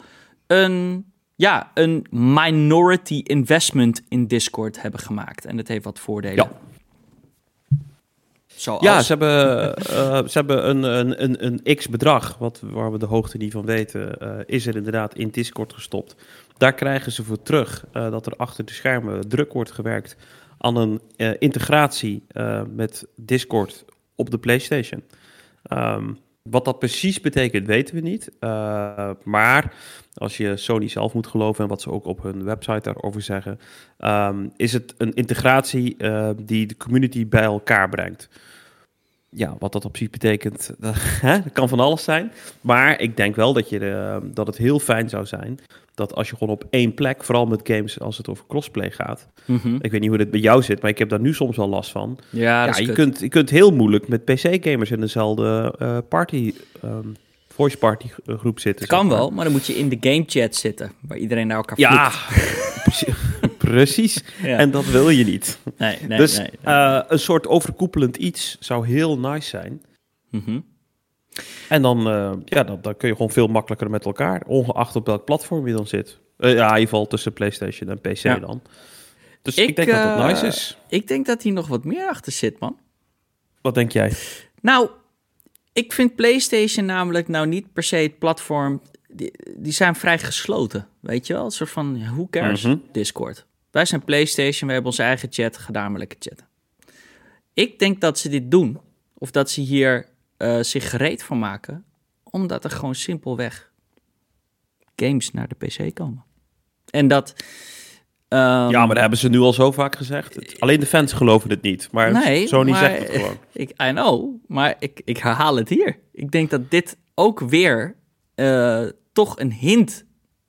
Speaker 1: een, ja, een minority investment in Discord hebben gemaakt. En dat heeft wat voordelen.
Speaker 2: Ja. Ja, ze hebben, eh, ze hebben een, een, een, een x-bedrag, waar we de hoogte niet van weten, eh, is er inderdaad in Discord gestopt. Daar krijgen ze voor terug eh, dat er achter de schermen druk wordt gewerkt aan een integratie met Discord op de PlayStation. Ehm, wat dat precies betekent, weten we niet. Eh, maar als je Sony zelf moet geloven en wat ze ook op hun website daarover zeggen, ehm, is het een integratie eh, die de community bij elkaar brengt. Ja, wat dat zich betekent, hè, dat kan van alles zijn. Maar ik denk wel dat, je, eh, dat het heel fijn zou zijn dat als je gewoon op één plek, vooral met games als het over crossplay gaat.
Speaker 1: Mhm.
Speaker 2: Ik weet niet hoe dit bij jou zit, maar ik heb daar nu soms wel last van.
Speaker 1: Ja,
Speaker 2: je
Speaker 1: kut.
Speaker 2: kunt, je kunt heel moeilijk met PC-gamers in dezelfde eh, party, ehm, voice party eh, groep zitten.
Speaker 1: Kan
Speaker 2: zeg maar.
Speaker 1: wel, maar dan moet je in de game chat zitten, waar iedereen naar elkaar
Speaker 2: Ja, precies.
Speaker 1: Ja.
Speaker 2: En dat wil je niet.
Speaker 1: nee, nee,
Speaker 2: dus
Speaker 1: nee. nee.
Speaker 2: eh, een soort overkoepelend iets zou heel nice zijn.
Speaker 1: Mhm.
Speaker 2: En dan, eh, ja, dan, dan kun je gewoon veel makkelijker met elkaar, ongeacht op welk platform je dan zit. Eh, ja, in ieder geval tussen PlayStation en PC
Speaker 1: Ja.
Speaker 2: dan. Dus ik,
Speaker 1: Ik,
Speaker 2: denk dat dat
Speaker 1: eh,
Speaker 2: nice is.
Speaker 1: Ik denk dat hier nog wat meer achter zit, man.
Speaker 2: Wat denk jij?
Speaker 1: Nou, ik vind PlayStation namelijk nou niet per se het platform. Die, die zijn vrij gesloten, weet je wel? Een soort van, who cares?
Speaker 2: Mhm.
Speaker 1: Discord. Wij zijn PlayStation, we hebben onze eigen chat, lekker chatten. Ik denk dat ze dit doen, of dat ze hier eh, zich gereed van maken, omdat er gewoon simpelweg games naar de PC komen. En dat... ehm,
Speaker 2: ja, maar dat hebben ze nu al zo vaak gezegd. Het- alleen de fans geloven het niet. Maar
Speaker 1: Nee,
Speaker 2: Sony
Speaker 1: maar-
Speaker 2: zegt het gewoon.
Speaker 1: Ik, I know, maar ik, ik herhaal het hier. Ik denk dat dit ook weer eh, toch een hint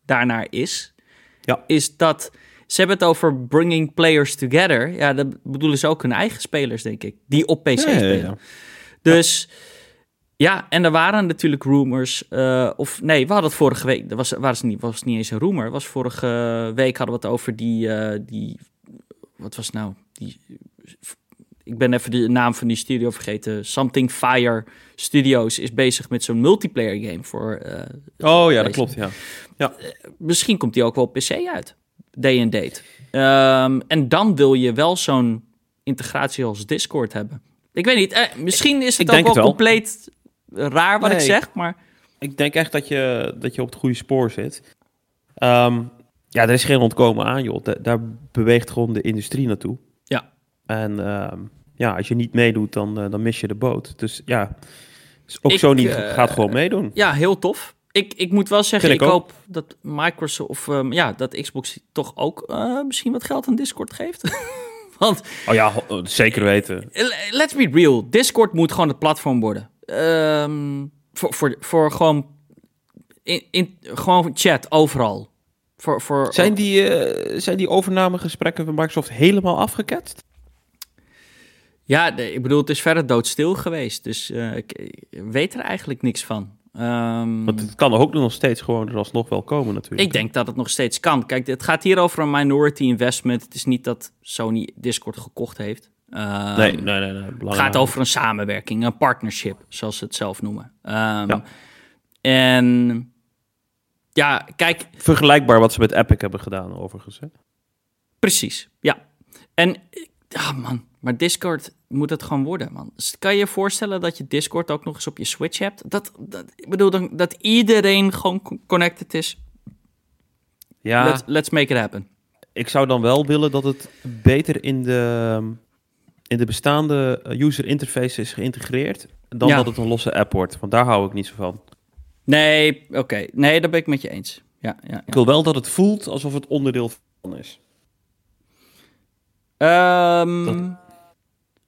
Speaker 1: daarnaar is.
Speaker 2: Ja.
Speaker 1: Is dat ze hebben het over bringing players together. Ja, dat bedoelen ze ook hun eigen spelers, denk ik, die op PC
Speaker 2: Ja, ja,
Speaker 1: spelen.
Speaker 2: ja.
Speaker 1: Dus ja, en er waren natuurlijk rumors. eh, of nee, we hadden het vorige week. Dat was, was, niet, was niet eens een rumor. Was vorige week hadden we het over die. eh, die wat was het nou? Die, ik ben even de naam van die studio vergeten. Something Fire Studios is bezig met zo'n multiplayer game voor. eh,
Speaker 2: Oh ja, dat klopt, ja.
Speaker 1: misschien komt die ook wel op PC uit. Day and date. Ehm, en dan wil je wel zo'n integratie als Discord hebben. Ik weet niet, eh, misschien is het
Speaker 2: Ik
Speaker 1: ook wel,
Speaker 2: het wel.
Speaker 1: compleet raar wat ik zeg, maar
Speaker 2: Ik denk echt dat je, dat je op het goede spoor zit. Ehm, ja, er is geen ontkomen aan, joh. Da- daar beweegt gewoon de industrie naartoe.
Speaker 1: Ja.
Speaker 2: En ehm, ja, als je niet meedoet, dan, eh, dan mis je de boot. Dus ja, dus ook
Speaker 1: Ik,
Speaker 2: Sony
Speaker 1: eh,
Speaker 2: gaat gewoon meedoen.
Speaker 1: ja, heel tof. Ik, ik moet wel zeggen, ik,
Speaker 2: ik
Speaker 1: hoop dat Microsoft of ehm, ja, dat Xbox toch ook eh, misschien wat geld aan Discord geeft. Want
Speaker 2: Oh ja, zeker weten.
Speaker 1: let's be real, Discord moet gewoon het platform worden. Ehm, voor, voor, voor gewoon, in, in, gewoon chat overal. Voor, voor,
Speaker 2: Zijn die, eh, zijn die overnamegesprekken van Microsoft helemaal afgeketst?
Speaker 1: Ja, de- ik bedoel, het is verder doodstil geweest. Dus eh, ik, ik weet er eigenlijk niks van. Ehm,
Speaker 2: Want het kan ook nog steeds gewoon er alsnog wel komen natuurlijk.
Speaker 1: ik denk dat het nog steeds kan. Kijk, het gaat hier over een minority investment. Het is niet dat Sony Discord gekocht heeft. Ehm,
Speaker 2: nee, nee, nee. nee
Speaker 1: gaat over een samenwerking, een partnership, zoals ze het zelf noemen. Ehm,
Speaker 2: Ja.
Speaker 1: En ja, kijk,
Speaker 2: Vergelijkbaar wat ze met Epic hebben gedaan, overigens. Hè?
Speaker 1: precies. Ja. En ja, man, maar Discord moet het gewoon worden, man. Dus kan je je voorstellen dat je Discord ook nog eens op je Switch hebt? Dat, dat ik bedoel, dan, dat iedereen gewoon co- connected is.
Speaker 2: Ja,
Speaker 1: Let's, let's make it happen.
Speaker 2: ik zou dan wel willen dat het beter in de, in de bestaande eh, user interface is geïntegreerd. Dan
Speaker 1: Ja.
Speaker 2: dat het een losse app wordt. Want daar hou ik niet zo van.
Speaker 1: Nee, oké. Nee, daar ben ik met je eens. Ja, ja,
Speaker 2: Ik wil wel dat het voelt alsof het onderdeel van is.
Speaker 1: Ehm,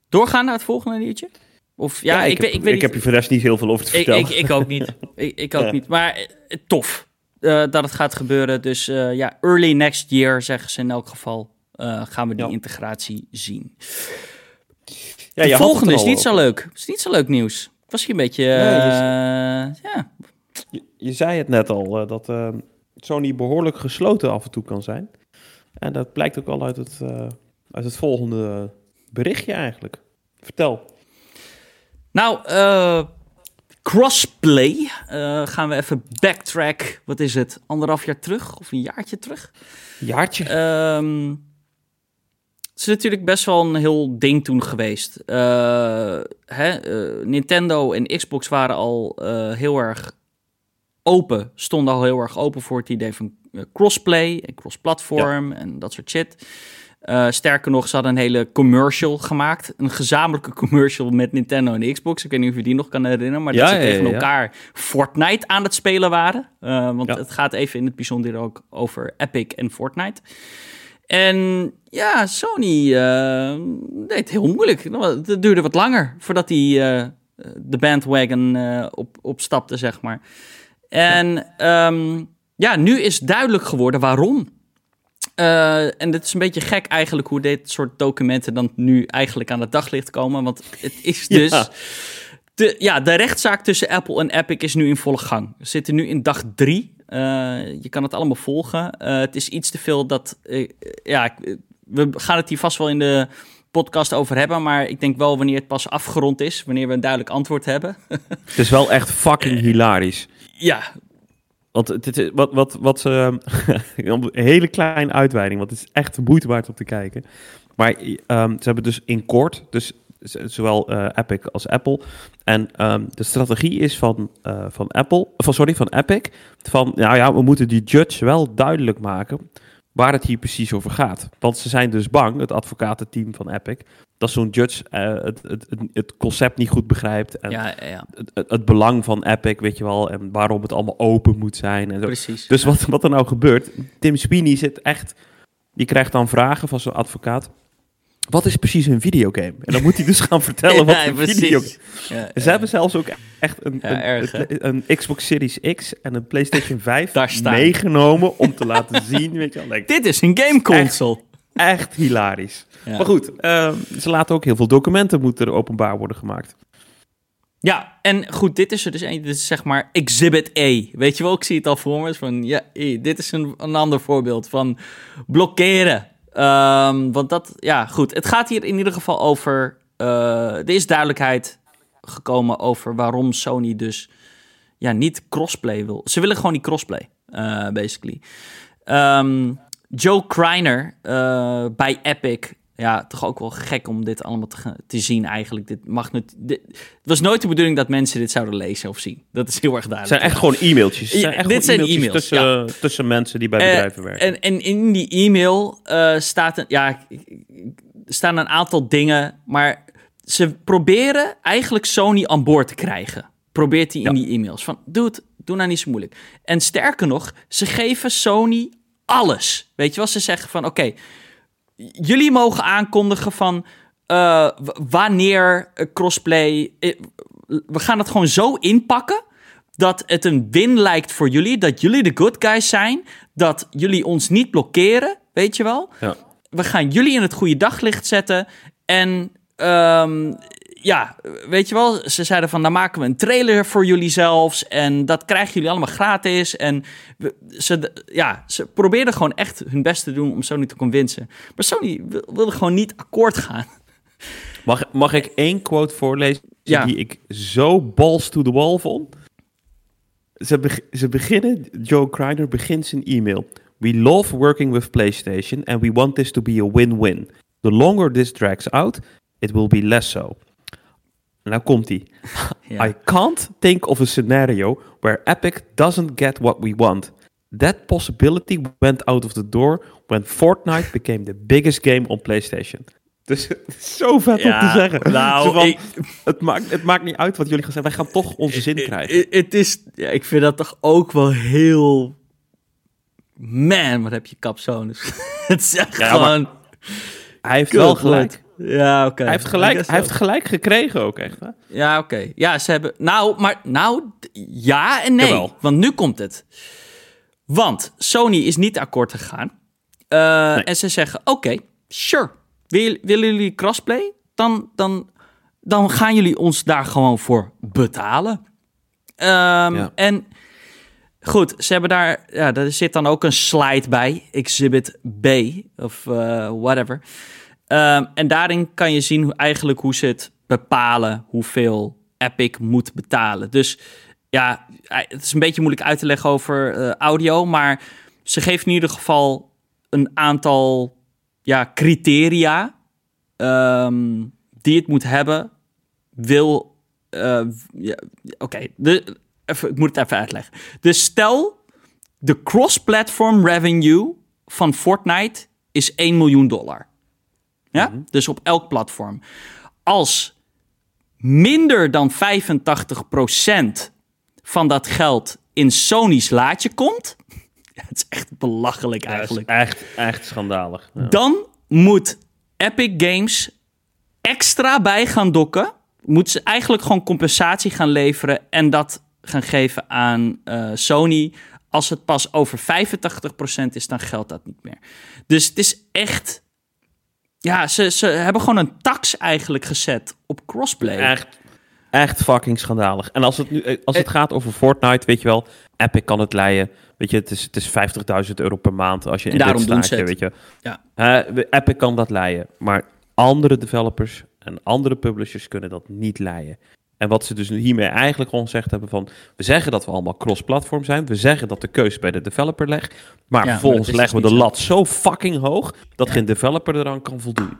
Speaker 1: doorgaan naar het volgende liedje? Of ja, ik,
Speaker 2: heb,
Speaker 1: ik weet
Speaker 2: ik heb je voor de rest niet heel veel over te
Speaker 1: Ik,
Speaker 2: vertellen.
Speaker 1: ik, ik ook niet. ik, ik ook niet. Maar eh, tof eh, dat het gaat gebeuren. Dus ja, early next year zeggen ze in elk geval. gaan we die integratie zien.
Speaker 2: Ja,
Speaker 1: de volgende is niet
Speaker 2: over.
Speaker 1: zo leuk. Het is niet zo leuk nieuws. Het was hier een beetje...
Speaker 2: Nee,
Speaker 1: eh, ja.
Speaker 2: Je, je zei het net al, eh, dat eh, Sony behoorlijk gesloten af en toe kan zijn. En dat blijkt ook al uit het, uit het volgende berichtje eigenlijk. Vertel.
Speaker 1: Nou, crossplay. Eh, gaan we even backtrack. Wat is het? Anderhalf jaar terug? Of een jaartje terug?
Speaker 2: Jaartje.
Speaker 1: Ehm, het is natuurlijk best wel een heel ding toen geweest. Eh, hè, eh, Nintendo en Xbox waren al eh, heel erg open, stonden al heel erg open voor het idee van crossplay en cross-platform en dat soort shit. Sterker nog, ze hadden een hele commercial gemaakt. Een gezamenlijke commercial met Nintendo en Xbox. Ik weet niet of je die nog kan herinneren. Maar
Speaker 2: Ja,
Speaker 1: dat ze tegen
Speaker 2: ja, ja.
Speaker 1: elkaar Fortnite aan het spelen waren. Want het gaat even in het bijzonder ook over Epic en Fortnite. En ja, Sony eh, deed heel moeilijk. Het duurde wat langer voordat hij eh, de bandwagon eh, op, opstapte, zeg maar. En ehm, ja, nu is duidelijk geworden waarom. En het is een beetje gek eigenlijk hoe dit soort documenten dan nu eigenlijk aan het daglicht komen. Want het is dus...
Speaker 2: Ja.
Speaker 1: De, ja, de rechtszaak tussen Apple en Epic is nu in volle gang. We zitten nu in dag drie. Eh, je kan het allemaal volgen. Eh, het is iets te veel dat... eh, ja, we gaan het hier vast wel in de podcast over hebben. Maar ik denk wel wanneer het pas afgerond is. Wanneer we een duidelijk antwoord hebben.
Speaker 2: Het is wel echt fucking hilarisch.
Speaker 1: ja,
Speaker 2: Want het, het- wat, wat, wat een hele kleine uitweiding, want het is echt de moeite waard om te kijken. Maar ehm, ze hebben dus in kort, dus zowel eh, Epic als Apple. En ehm, de strategie is van, eh, van Apple, van, sorry, van Epic, van nou ja, we moeten die judge wel duidelijk maken waar het hier precies over gaat. Want ze zijn dus bang, het advocatenteam van Epic, dat zo'n judge eh, het, het, het, concept niet goed begrijpt. En
Speaker 1: ja, ja, ja,
Speaker 2: het, het, het belang van Epic, weet je wel, en waarom het allemaal open moet zijn. En zo.
Speaker 1: precies.
Speaker 2: Dus wat, wat er nou gebeurt, Tim Sweeney zit echt, die krijgt dan vragen van zo'n advocaat. Wat is precies een videogame? En dan moet hij dus gaan vertellen wat een
Speaker 1: precies.
Speaker 2: videogame
Speaker 1: Ja,
Speaker 2: Ze
Speaker 1: ja.
Speaker 2: hebben zelfs ook echt een, een,
Speaker 1: erg, hè?
Speaker 2: een, een Xbox Series X en een PlayStation 5
Speaker 1: Daar staan.
Speaker 2: meegenomen om te laten zien. Weet je. Like,
Speaker 1: Dit is een gameconsole.
Speaker 2: echt hilarisch.
Speaker 1: Ja.
Speaker 2: Maar goed, eh, ze laten ook heel veel documenten moeten er openbaar worden gemaakt.
Speaker 1: Ja, en goed, dit is er dus een. Dit is zeg maar Exhibit A. Weet je wel, ik zie het al voor me. Van, ja, eh, dit is een, een ander voorbeeld van blokkeren. Ehm, want dat, ja, goed. Het gaat hier in ieder geval over. eh, er is duidelijkheid gekomen over waarom Sony dus ja, niet crossplay wil. Ze willen gewoon niet crossplay, eh, basically. Ehm, Joe Kreiner eh, bij Epic. Ja, toch ook wel gek om dit allemaal te, te zien eigenlijk. Dit mag nu, dit, het was nooit de bedoeling dat mensen dit zouden lezen of zien. Dat is heel erg
Speaker 2: Het
Speaker 1: duidelijk.
Speaker 2: zijn echt gewoon e-mailtjes. Het
Speaker 1: Ja,
Speaker 2: echt
Speaker 1: dit
Speaker 2: gewoon
Speaker 1: zijn
Speaker 2: e-mailtjes
Speaker 1: e-mails,
Speaker 2: tussen, tussen mensen die bij
Speaker 1: Eh,
Speaker 2: bedrijven werken.
Speaker 1: En, en in die e-mail eh, staat een, ja, staan een aantal dingen, maar ze proberen eigenlijk Sony aan boord te krijgen. Probeert hij in
Speaker 2: Ja.
Speaker 1: die e-mails. Van, doe het, doe nou niet zo moeilijk. En sterker nog, ze geven Sony alles. Weet je wel, ze zeggen van, oké, jullie mogen aankondigen van eh, wanneer eh, crossplay. eh, we gaan het gewoon zo inpakken dat het een win lijkt voor jullie, dat jullie de good guys zijn, dat jullie ons niet blokkeren, weet je wel.
Speaker 2: Ja.
Speaker 1: We gaan jullie in het goede daglicht zetten en ehm, ja, weet je wel, ze zeiden van, dan maken we een trailer voor jullie zelfs. En dat krijgen jullie allemaal gratis. En we- ze, ja, ze probeerden gewoon echt hun best te doen om Sony te convincen. Maar Sony wil- wilde gewoon niet akkoord gaan.
Speaker 2: Mag, mag ik één quote voorlezen
Speaker 1: Ja.
Speaker 2: die ik zo balls to the wall vond? Ze, beg- ze beginnen, Joe Kreiner begint zijn e-mail. We love working with PlayStation and we want this to be a win-win. The longer this drags out, it will be less so. Nou komt ie.
Speaker 1: Ja.
Speaker 2: I can't think of a scenario where Epic doesn't get what we want. That possibility went out of the door when Fortnite became the biggest game on PlayStation. Dus zo vet om te zeggen.
Speaker 1: nou,
Speaker 2: van,
Speaker 1: ik-
Speaker 2: het, maakt, het maakt niet uit wat jullie gaan zeggen. Wij gaan toch onze zin krijgen.
Speaker 1: Het is, ja, ik vind dat toch ook wel heel... Man, wat heb je capsones. het is echt
Speaker 2: Ja,
Speaker 1: gewoon...
Speaker 2: Hij heeft wel gelijk.
Speaker 1: Ja, oké.
Speaker 2: Hij heeft gelijk, hij heeft gelijk gekregen ook echt. Hè?
Speaker 1: Ja, oké. Ja, ze hebben... Nou, maar... Nou, ja en nee.
Speaker 2: Jawel.
Speaker 1: Want nu komt het. Want Sony is niet akkoord gegaan. Eh,
Speaker 2: Nee.
Speaker 1: En ze zeggen, oké, sure. Wil, willen jullie crossplay? Dan, dan, dan gaan jullie ons daar gewoon voor betalen. Ehm,
Speaker 2: Ja.
Speaker 1: En goed, ze hebben daar... Ja, er zit dan ook een slide bij. Exhibit B of eh, whatever. Ehm, en daarin kan je zien hoe, eigenlijk hoe ze het bepalen hoeveel Epic moet betalen. Dus ja, het is een beetje moeilijk uit te leggen over eh, audio, maar ze geven in ieder geval een aantal ja, criteria ehm, die het moet hebben. Wil, eh, ja, oké, ik moet het even uitleggen. Dus stel, de cross-platform revenue van Fortnite is 1 miljoen dollar. Ja? Dus op elk platform. Als minder dan 85% van dat geld in Sony's laadje komt. Het is echt belachelijk
Speaker 2: Ja,
Speaker 1: eigenlijk.
Speaker 2: echt, echt schandalig. Ja.
Speaker 1: Dan moet Epic Games extra bij gaan dokken. Moet ze eigenlijk gewoon compensatie gaan leveren en dat gaan geven aan eh, Sony. Als het pas over 85% is, dan geldt dat niet meer. Dus het is echt. Ja, ze, ze hebben gewoon een tax eigenlijk gezet op crossplay.
Speaker 2: Echt, echt fucking schandalig. En als het, nu, eh, als het gaat over Fortnite, weet je wel, Epic kan het leiden. Weet je, het is, het is 50.000 euro per maand als je in
Speaker 1: En
Speaker 2: dit
Speaker 1: daarom doen
Speaker 2: staatje, weet je.
Speaker 1: Ja.
Speaker 2: We- Epic kan dat leiden, maar andere developers en andere publishers kunnen dat niet leiden. En wat ze dus hiermee eigenlijk gewoon gezegd hebben van... we zeggen dat we allemaal cross-platform zijn. We zeggen dat de keuze bij de developer ligt. Maar vervolgens
Speaker 1: is
Speaker 2: leggen we
Speaker 1: dus
Speaker 2: de lat zo fucking hoog... dat geen developer eraan kan voldoen.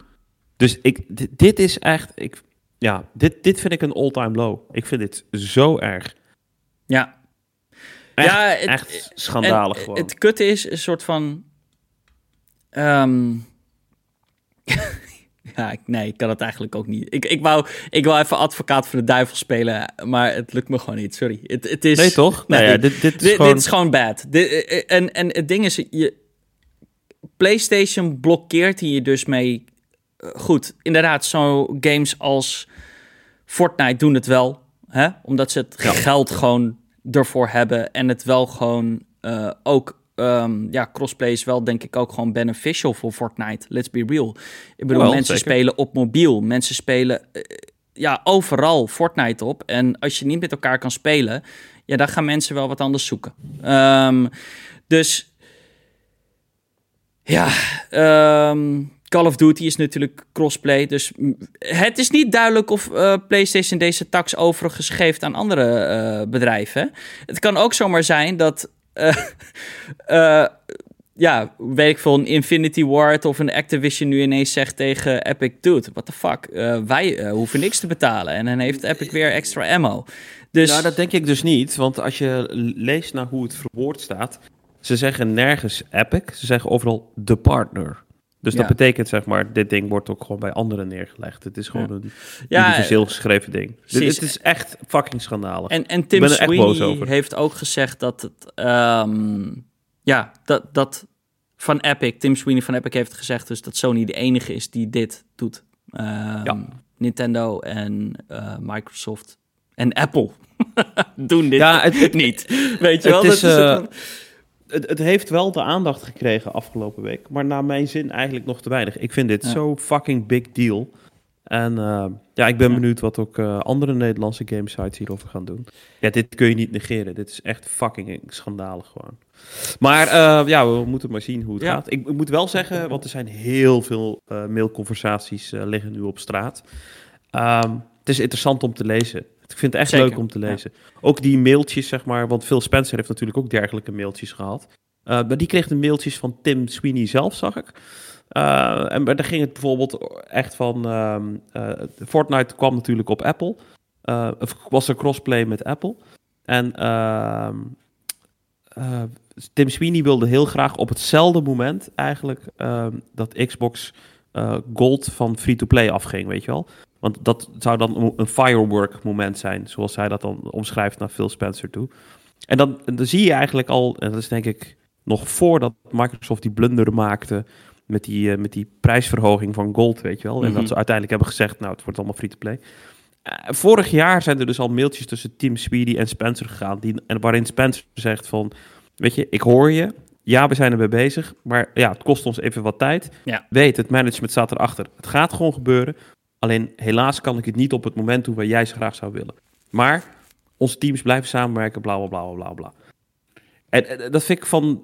Speaker 2: Dus ik, dit, dit is echt... Ik, ja, dit, dit vind ik een all-time low. Ik vind dit zo erg.
Speaker 1: Ja.
Speaker 2: Echt,
Speaker 1: Ja, het-
Speaker 2: echt schandalig
Speaker 1: En
Speaker 2: gewoon.
Speaker 1: Het kutte is een soort van. ehm, ja, ik- nee, ik kan het eigenlijk ook niet. Ik, ik, wou, ik wou even advocaat voor de duivel spelen, maar het lukt me gewoon niet. Sorry. Het, het is,
Speaker 2: nee, toch?
Speaker 1: Nee,
Speaker 2: nou ja, dit, dit is
Speaker 1: dit,
Speaker 2: gewoon...
Speaker 1: dit is gewoon bad. Dit, eh, eh, en, en het ding is, je, PlayStation blokkeert hier dus mee. eh, Goed, inderdaad, zo games als Fortnite doen het wel. Hè? Omdat ze het
Speaker 2: Ja.
Speaker 1: geld gewoon ervoor hebben. En het wel gewoon eh, ook... ehm, ja, crossplay is wel denk ik ook gewoon beneficial voor Fortnite. Let's be real. Ik bedoel, mensen
Speaker 2: zeker.
Speaker 1: spelen op mobiel. Mensen spelen eh, ja, overal Fortnite op. En als je niet met elkaar kan spelen... Ja, dan gaan mensen wel wat anders zoeken. Ehm, dus... Ja, ehm, Call of Duty is natuurlijk crossplay. Dus het is niet duidelijk of eh, PlayStation deze tax overigens geeft aan andere eh, bedrijven. Het kan ook zomaar zijn dat. Eh, eh, ja, weet ik veel, een Infinity Ward of een Activision nu ineens zegt tegen Epic: Dude, what the fuck? eh, wij hoeven niks te betalen. En dan heeft Epic weer extra ammo. Dus
Speaker 2: Nou, dat denk ik dus niet. Want als je leest naar hoe het verwoord staat... ze zeggen nergens Epic, ze zeggen overal de partner. Dus
Speaker 1: Ja.
Speaker 2: dat betekent, zeg maar, dit ding wordt ook gewoon bij anderen neergelegd. Het is gewoon een
Speaker 1: Ja,
Speaker 2: universeel geschreven ding. Dit, het is echt fucking schandalig.
Speaker 1: En, en Tim Sweeney heeft ook gezegd dat het... ehm, ja, dat, dat van Epic, Tim Sweeney van Epic heeft gezegd dus dat Sony de enige is die dit doet. Ehm,
Speaker 2: Ja.
Speaker 1: Nintendo en eh, Microsoft en Apple doen dit
Speaker 2: Ja, het-
Speaker 1: niet. Weet je wel?
Speaker 2: het is,
Speaker 1: dat is
Speaker 2: eh,
Speaker 1: het-
Speaker 2: Het, heeft wel de aandacht gekregen afgelopen week. Maar naar mijn zin eigenlijk nog te weinig. Ik vind dit
Speaker 1: Ja.
Speaker 2: zo fucking big deal. En uh, ja, ik ben benieuwd wat ook uh, andere Nederlandse gamesites hierover gaan doen. Ja, dit kun je niet negeren. Dit is echt fucking schandalig gewoon. Maar uh, ja, we moeten maar zien hoe het
Speaker 1: Ja.
Speaker 2: gaat. Ik, ik moet wel zeggen, want er zijn heel veel mailconversaties liggen nu op straat. Ehm, het is interessant om te lezen. Ik vind het echt
Speaker 1: Zeker,
Speaker 2: leuk om te lezen. Ook die mailtjes, zeg maar, want Phil Spencer heeft natuurlijk ook dergelijke mailtjes gehad. Uh, maar die kreeg de mailtjes van Tim Sweeney zelf, zag ik. Uh, en daar ging het bijvoorbeeld echt van... Um, uh, Fortnite kwam natuurlijk op Apple. Of was er crossplay met Apple. En ehm, Tim Sweeney wilde heel graag op hetzelfde moment eigenlijk... ehm, dat Xbox Gold van free-to-play afging, weet je wel. Want dat zou dan een firework moment zijn, zoals hij dat dan omschrijft naar Phil Spencer toe. En dan, dan zie je eigenlijk al, en dat is denk ik nog voordat Microsoft die blunder maakte met die, uh, met die prijsverhoging van Gold, weet je wel. En
Speaker 1: Mhm.
Speaker 2: dat ze uiteindelijk hebben gezegd, nou, het wordt allemaal free-to-play. Uh, vorig jaar zijn er dus al mailtjes tussen Tim Speedy en Spencer gegaan, die, en waarin Spencer zegt van, weet je, ik hoor je, ja, we zijn ermee bezig, maar ja, het kost ons even wat tijd.
Speaker 1: Ja.
Speaker 2: Weet, het management staat erachter. Het gaat gewoon gebeuren. Alleen helaas kan ik het niet op het moment doen waar jij ze graag zou willen. Maar onze teams blijven samenwerken, bla bla bla bla bla. En, en dat vind ik van.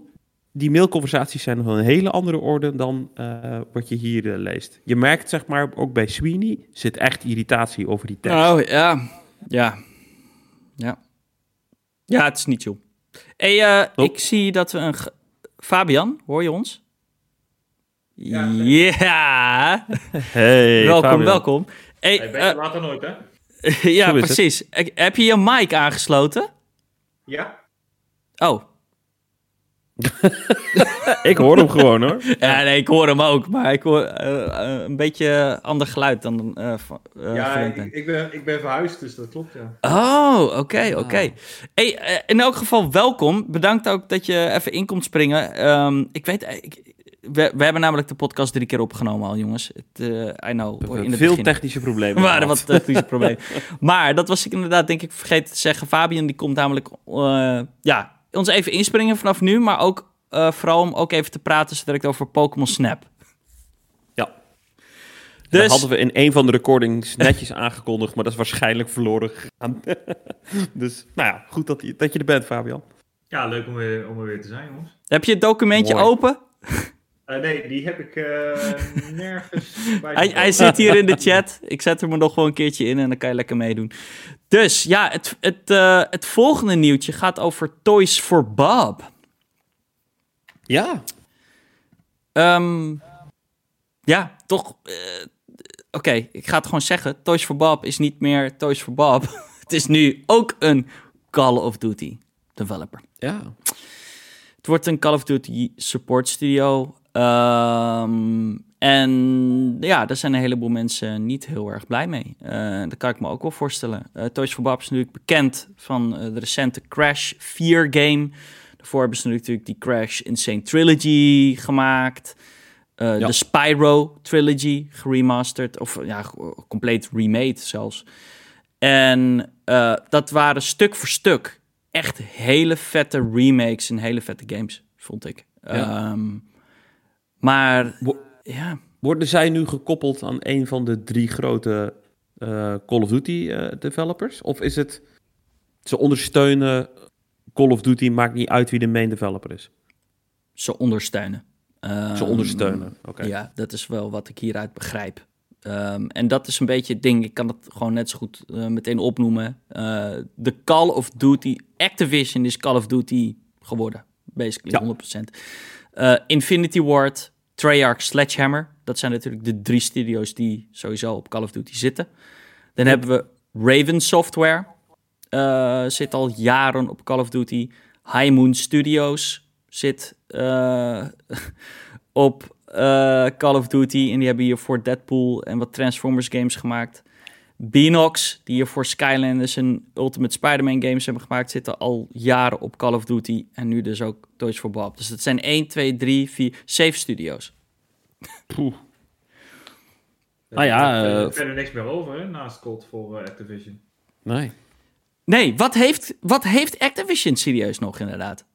Speaker 2: Die mailconversaties zijn nog een hele andere orde dan uh, wat je hier uh, leest. Je merkt, zeg maar, ook bij Sweeney zit echt irritatie over die tekst.
Speaker 1: Oh, ja. Ja. Ja. Ja, het is niet zo. Hey, uh,
Speaker 2: Oh.
Speaker 1: ik zie dat we een... Fabian, hoor je ons?
Speaker 3: Ja,
Speaker 1: Ja.
Speaker 2: Hey,
Speaker 1: welkom,
Speaker 2: Fabian.
Speaker 1: welkom. Hey,
Speaker 3: Hey,
Speaker 1: eh,
Speaker 3: beter later nooit, hè?
Speaker 1: ja, precies. Ik- Heb je je mic aangesloten?
Speaker 3: Ja?
Speaker 1: Oh.
Speaker 2: Ik hoor hem gewoon hoor.
Speaker 1: Ja, nee, ik hoor hem ook, maar ik hoor eh, eh, een beetje ander geluid dan eh van eh,
Speaker 3: ja, ik,
Speaker 1: ben.
Speaker 3: ik, ben, ik ben verhuisd, dus dat klopt, ja.
Speaker 1: Oh, oké, oké. Hey, eh, in elk geval welkom. Bedankt ook dat je even in komt springen. Ehm, ik weet, eh, ik, we, we hebben namelijk de podcast drie keer opgenomen al, jongens. Het, eh, I know,
Speaker 2: We
Speaker 1: in
Speaker 2: hebben
Speaker 1: het
Speaker 2: veel
Speaker 1: begin.
Speaker 2: technische problemen.
Speaker 1: Er waren
Speaker 2: gehad.
Speaker 1: wat technische problemen. maar dat was ik inderdaad, denk ik, vergeten te zeggen. Fabian, die komt namelijk, eh, ja, ons even inspringen vanaf nu. Maar ook eh, vooral om ook even te praten zo direct over Pokémon Snap.
Speaker 2: Ja.
Speaker 1: Dus-
Speaker 2: Dat hadden we in een van de recordings netjes aangekondigd, maar dat is waarschijnlijk verloren gegaan. dus, nou ja, goed dat, je- dat je er bent, Fabian.
Speaker 3: Ja, leuk om, weer, om er weer te zijn, jongens.
Speaker 1: Heb je het documentje
Speaker 2: Mooi.
Speaker 1: open?
Speaker 3: Eh, nee, die heb ik eh, nergens bij.
Speaker 1: Hij, hij zit hier in de chat. Ik zet hem er nog wel een keertje in en dan kan je lekker meedoen. Dus ja, het, het, eh, het volgende nieuwtje gaat over Toys for Bob.
Speaker 2: Ja.
Speaker 1: Ehm, ja, toch. eh, Oké, ik ga het gewoon zeggen. Toys for Bob is niet meer Toys for Bob. het is nu ook een Call of Duty developer.
Speaker 2: Ja.
Speaker 1: Het wordt een Call of Duty support studio. Ehm, en ja, daar zijn een heleboel mensen niet heel erg blij mee. Eh dat kan ik me ook wel voorstellen. Eh, Toys for Bob is natuurlijk bekend van eh, de recente Crash 4 game. Daarvoor hebben ze natuurlijk die Crash Insane Trilogy gemaakt.
Speaker 2: Ja.
Speaker 1: De Spyro Trilogy geremasterd. Of ja, compleet remade zelfs. En dat waren stuk voor stuk echt hele vette remakes en hele vette games, vond ik.
Speaker 2: Ja.
Speaker 1: Ehm, maar
Speaker 2: Wo-
Speaker 1: ja,
Speaker 2: Worden zij nu gekoppeld aan een van de drie grote eh, Call of Duty eh, developers? Of is het ze ondersteunen Call of Duty, maakt niet uit wie de main developer is?
Speaker 1: ze ondersteunen. Ehm,
Speaker 2: Ze ondersteunen. Oké.
Speaker 1: Ja, dat is wel wat ik hieruit begrijp. Ehm, en dat is een beetje het ding. Ik kan het gewoon net zo goed eh, meteen opnoemen. De Call of Duty, Activision is Call of Duty geworden. Basically,
Speaker 2: Ja.
Speaker 1: 100%. Eh, Infinity Ward, Treyarch, Sledgehammer. Dat zijn natuurlijk de drie studio's die sowieso op Call of Duty zitten. Dan hebben we Raven Software. eh, zit al jaren op Call of Duty. High Moon Studios zit eh, op eh, Call of Duty. En die hebben hier voor Deadpool en wat Transformers games gemaakt. Beanox, die hier voor Skylanders en Ultimate Spider-Man games hebben gemaakt, zitten al jaren op Call of Duty. En nu dus ook Toys for Bob. Dus dat zijn 1, 2, 3, 4, 7 studio's.
Speaker 2: Poeh.
Speaker 3: Er
Speaker 2: Ah ja,
Speaker 3: is verder-
Speaker 2: eh,
Speaker 3: verder niks meer over, hè, naast COD voor eh, Activision.
Speaker 2: Nee.
Speaker 1: Nee, wat heeft, wat heeft Activision serieus nog inderdaad?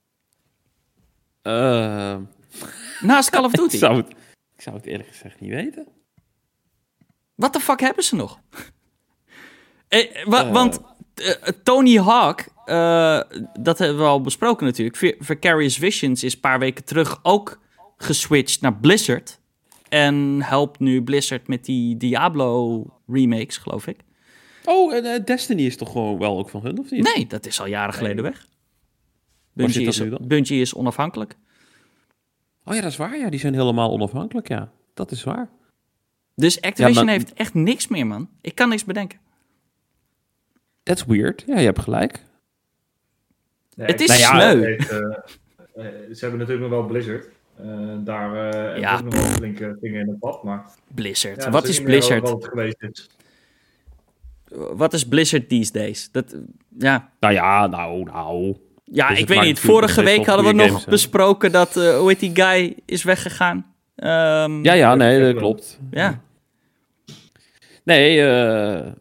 Speaker 2: Eh,
Speaker 1: Naast Call of
Speaker 2: ik,
Speaker 1: Duty.
Speaker 2: zou het, ik zou het eerlijk gezegd niet weten.
Speaker 1: Wat de fuck hebben ze nog? Eh, wa-
Speaker 2: Eh.
Speaker 1: Want eh, Tony Hawk, eh, dat hebben we al besproken natuurlijk. Vi- Vicarious Visions is een paar weken terug ook geswitcht naar Blizzard. En helpt nu Blizzard met die Diablo remakes, geloof ik.
Speaker 2: Oh, en Destiny is toch gewoon wel ook van hun, of niet?
Speaker 1: Nee, dat is al jaren geleden weg. Bungie is? Bungie is onafhankelijk.
Speaker 2: Oh ja, dat is waar. Ja, die zijn helemaal onafhankelijk, ja. Dat is waar.
Speaker 1: Dus Activision
Speaker 2: maar-
Speaker 1: heeft echt niks meer, man. Ik kan niks bedenken.
Speaker 2: That's weird. Ja, je hebt gelijk.
Speaker 3: Nee,
Speaker 1: Het is
Speaker 3: nou ja,
Speaker 1: sneu.
Speaker 3: het heeft, eh, eh, ze hebben natuurlijk nog wel Blizzard. Eh, daar eh
Speaker 1: Ja.
Speaker 3: nog wel flinke dingen in het pad. Maar
Speaker 1: Blizzard.
Speaker 3: ja,
Speaker 1: wat is Blizzard?
Speaker 3: Wat het geweest is.
Speaker 1: Wat is Blizzard these days? Dat, ja,
Speaker 2: Nou ja, nou, nou.
Speaker 1: ja
Speaker 2: Dus
Speaker 1: ik weet niet. Vorige week hadden we nog
Speaker 2: games,
Speaker 1: besproken dat, hoe heet die guy, is weggegaan. Ehm,
Speaker 2: Ja, ja, nee, dat klopt.
Speaker 1: ja.
Speaker 2: Nee, eh,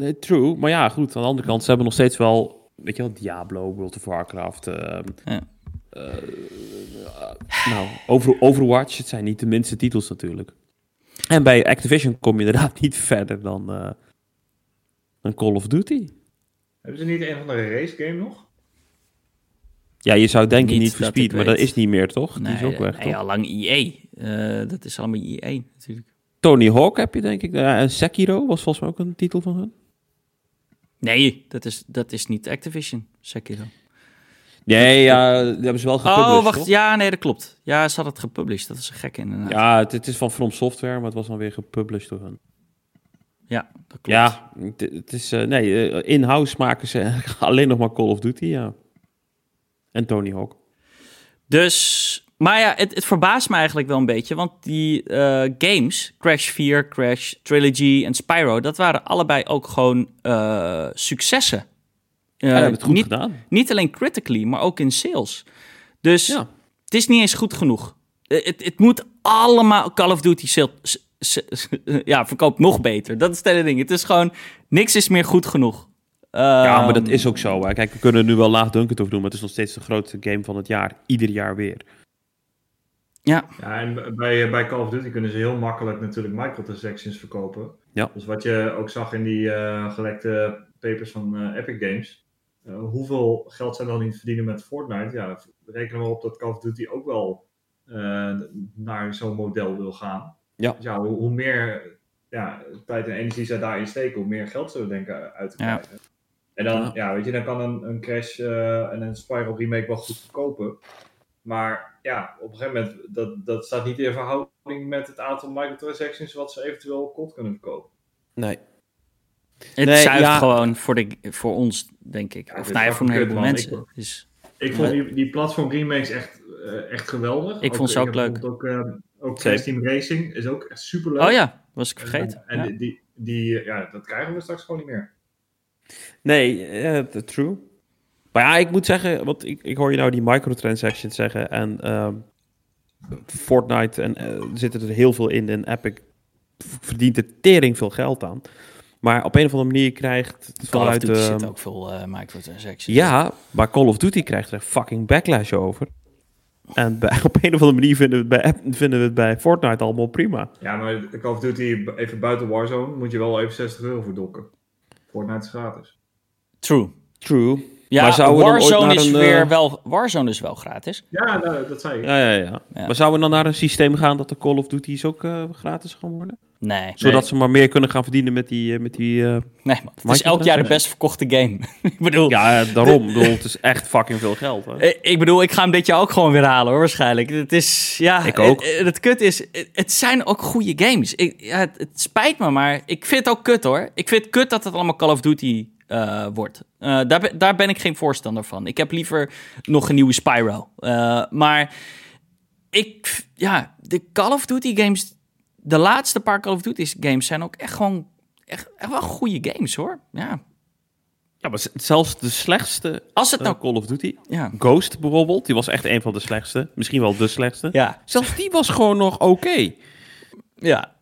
Speaker 2: nee, true. Maar ja, goed, aan de andere kant, ze hebben nog steeds wel, weet je wel, Diablo, World of Warcraft. ehm,
Speaker 1: Ja.
Speaker 2: eh, nou, Over, Overwatch, het zijn niet de minste titels natuurlijk. En bij Activision kom je inderdaad niet verder dan, eh, dan Call of Duty.
Speaker 3: Hebben ze niet een van de race game nog?
Speaker 2: Ja, je zou denken
Speaker 1: Niet
Speaker 2: niet voor Speed, maar dat is niet meer, toch?
Speaker 1: Nee,
Speaker 2: Die is ook weg,
Speaker 1: nee,
Speaker 2: toch?
Speaker 1: al lang EA. Eh, dat is allemaal EA natuurlijk.
Speaker 2: Tony Hawk heb je, denk ik. Ja, en Sekiro was volgens mij ook een titel van hun.
Speaker 1: Nee, dat is, dat is niet Activision, Sekiro.
Speaker 2: Nee, ja, die hebben ze wel gepublished,
Speaker 1: Oh, wacht.
Speaker 2: toch?
Speaker 1: Ja, nee, dat klopt. Ja, ze had het gepublished. Dat is een gek inderdaad.
Speaker 2: Ja, het, het is van From Software, maar het was dan weer gepublished door hun.
Speaker 1: Ja, dat klopt.
Speaker 2: Ja, het, het is... eh, nee, eh, in-house maken ze alleen nog maar Call of Duty, ja. En Tony Hawk.
Speaker 1: Dus, maar ja, het, het verbaast me eigenlijk wel een beetje, want die eh, games, Crash 4, Crash Trilogy en Spyro, dat waren allebei ook gewoon eh, successen. Eh,
Speaker 2: Ja, hebben het goed
Speaker 1: niet,
Speaker 2: gedaan.
Speaker 1: niet alleen critically, maar ook in sales. Dus
Speaker 2: Ja.
Speaker 1: het is niet eens goed genoeg. Eh, Het, het moet allemaal Call of Duty sale, s- s- ja, verkoopt nog beter. Dat is het hele ding. Het is gewoon, niks is meer goed genoeg.
Speaker 2: Ja, maar dat
Speaker 1: Ehm,
Speaker 2: is ook zo. Hè. Kijk, we kunnen er nu wel laagdunkend over doen, maar het is nog steeds de grootste game van het jaar. Ieder jaar weer.
Speaker 1: Ja,
Speaker 3: Ja, en bij, bij Call of Duty kunnen ze heel makkelijk natuurlijk microtransactions verkopen.
Speaker 2: Ja.
Speaker 3: Dus wat je ook zag in die eh, gelekte papers van eh, Epic Games. eh, hoeveel geld zij dan niet verdienen met Fortnite. Ja, rekenen we op dat Call of Duty ook wel eh, naar zo'n model wil gaan.
Speaker 2: Ja.
Speaker 3: Dus ja, hoe, hoe meer ja, tijd en energie zij daarin steken, hoe meer geld ze denken uit te
Speaker 1: Ja.
Speaker 3: krijgen. En dan,
Speaker 2: Ja.
Speaker 3: ja. weet je, dan kan een, een Crash eh, en een Spyro remake wel goed verkopen. Maar ja, op een gegeven moment, dat, dat staat niet in verhouding met het aantal microtransactions wat ze eventueel kot kunnen verkopen.
Speaker 2: Nee.
Speaker 1: het
Speaker 2: Nee,
Speaker 1: zuigt
Speaker 2: ja.
Speaker 1: gewoon voor, de, voor ons, denk ik.
Speaker 3: Ja,
Speaker 1: of nou ja, voor een heleboel mensen.
Speaker 3: Ik-
Speaker 1: Dus,
Speaker 3: Ik vond die, die platform remakes echt, eh, echt geweldig.
Speaker 1: Ik vond ze ook leuk.
Speaker 3: Ook. Crash Team Racing is ook echt super leuk.
Speaker 1: oh ja, was ik vergeten.
Speaker 3: En
Speaker 1: Ja.
Speaker 3: die, die, ja, dat krijgen we straks gewoon niet meer.
Speaker 2: Nee, t- true. Maar ja, ik moet zeggen, want ik, ik hoor je nou die microtransactions zeggen en ehm, Fortnite en eh, er zitten er heel veel in en Epic verdient er tering veel geld aan. Maar op een of andere manier krijgt het
Speaker 1: Call of
Speaker 2: vanuit...
Speaker 1: Duty
Speaker 2: ehm,
Speaker 1: zit ook veel eh, microtransactions.
Speaker 2: ja, maar Call of Duty krijgt er fucking backlash over. En bij, op een of andere manier vinden we, het bij, vinden we het bij Fortnite allemaal prima.
Speaker 3: Ja, maar Call of Duty, even buiten Warzone, moet je wel even 60 euro voor dokken. Fortnite is gratis.
Speaker 1: True.
Speaker 2: True.
Speaker 1: Ja,
Speaker 2: Maar zouden we dan ooit
Speaker 1: Warzone
Speaker 2: naar
Speaker 1: is
Speaker 2: een, eh,
Speaker 1: weer wel, Warzone is wel gratis.
Speaker 3: Ja, nou, dat zei ik.
Speaker 2: Ja, ja, ja,
Speaker 1: Ja.
Speaker 2: Maar zouden we dan naar een systeem gaan dat de Call of Duty's ook eh, gratis gaan worden?
Speaker 1: Nee,
Speaker 2: Zodat ze maar meer kunnen gaan verdienen met die... eh, met die
Speaker 1: nee man. Het is elk jaar de best verkochte game. ik bedoel,
Speaker 2: Ja, daarom. Ik bedoel, het is echt fucking veel geld. Hè?
Speaker 1: Ik bedoel, ik ga hem dit jaar ook gewoon weer halen hoor, waarschijnlijk. Het is, ja...
Speaker 2: Ik ook.
Speaker 1: Het, het kut is, het, het zijn ook goede games. Ik, ja, het, het spijt me, maar ik vind het ook kut hoor. Ik vind het kut dat het allemaal Call of Duty eh, wordt. Eh, daar, ben, daar ben ik geen voorstander van. Ik heb liever nog een nieuwe Spyro. Eh, maar ik, ja, de Call of Duty games... De laatste paar Call of Duty games zijn ook echt gewoon... Echt, echt wel goede games hoor. Ja.
Speaker 2: Ja, maar zelfs de slechtste
Speaker 1: Als het nou...
Speaker 2: Call of Duty...
Speaker 1: Ja.
Speaker 2: Ghost bijvoorbeeld, die was echt een van de slechtste. Misschien wel de slechtste.
Speaker 1: Ja.
Speaker 2: Zelfs die was gewoon nog oké.
Speaker 1: Ja.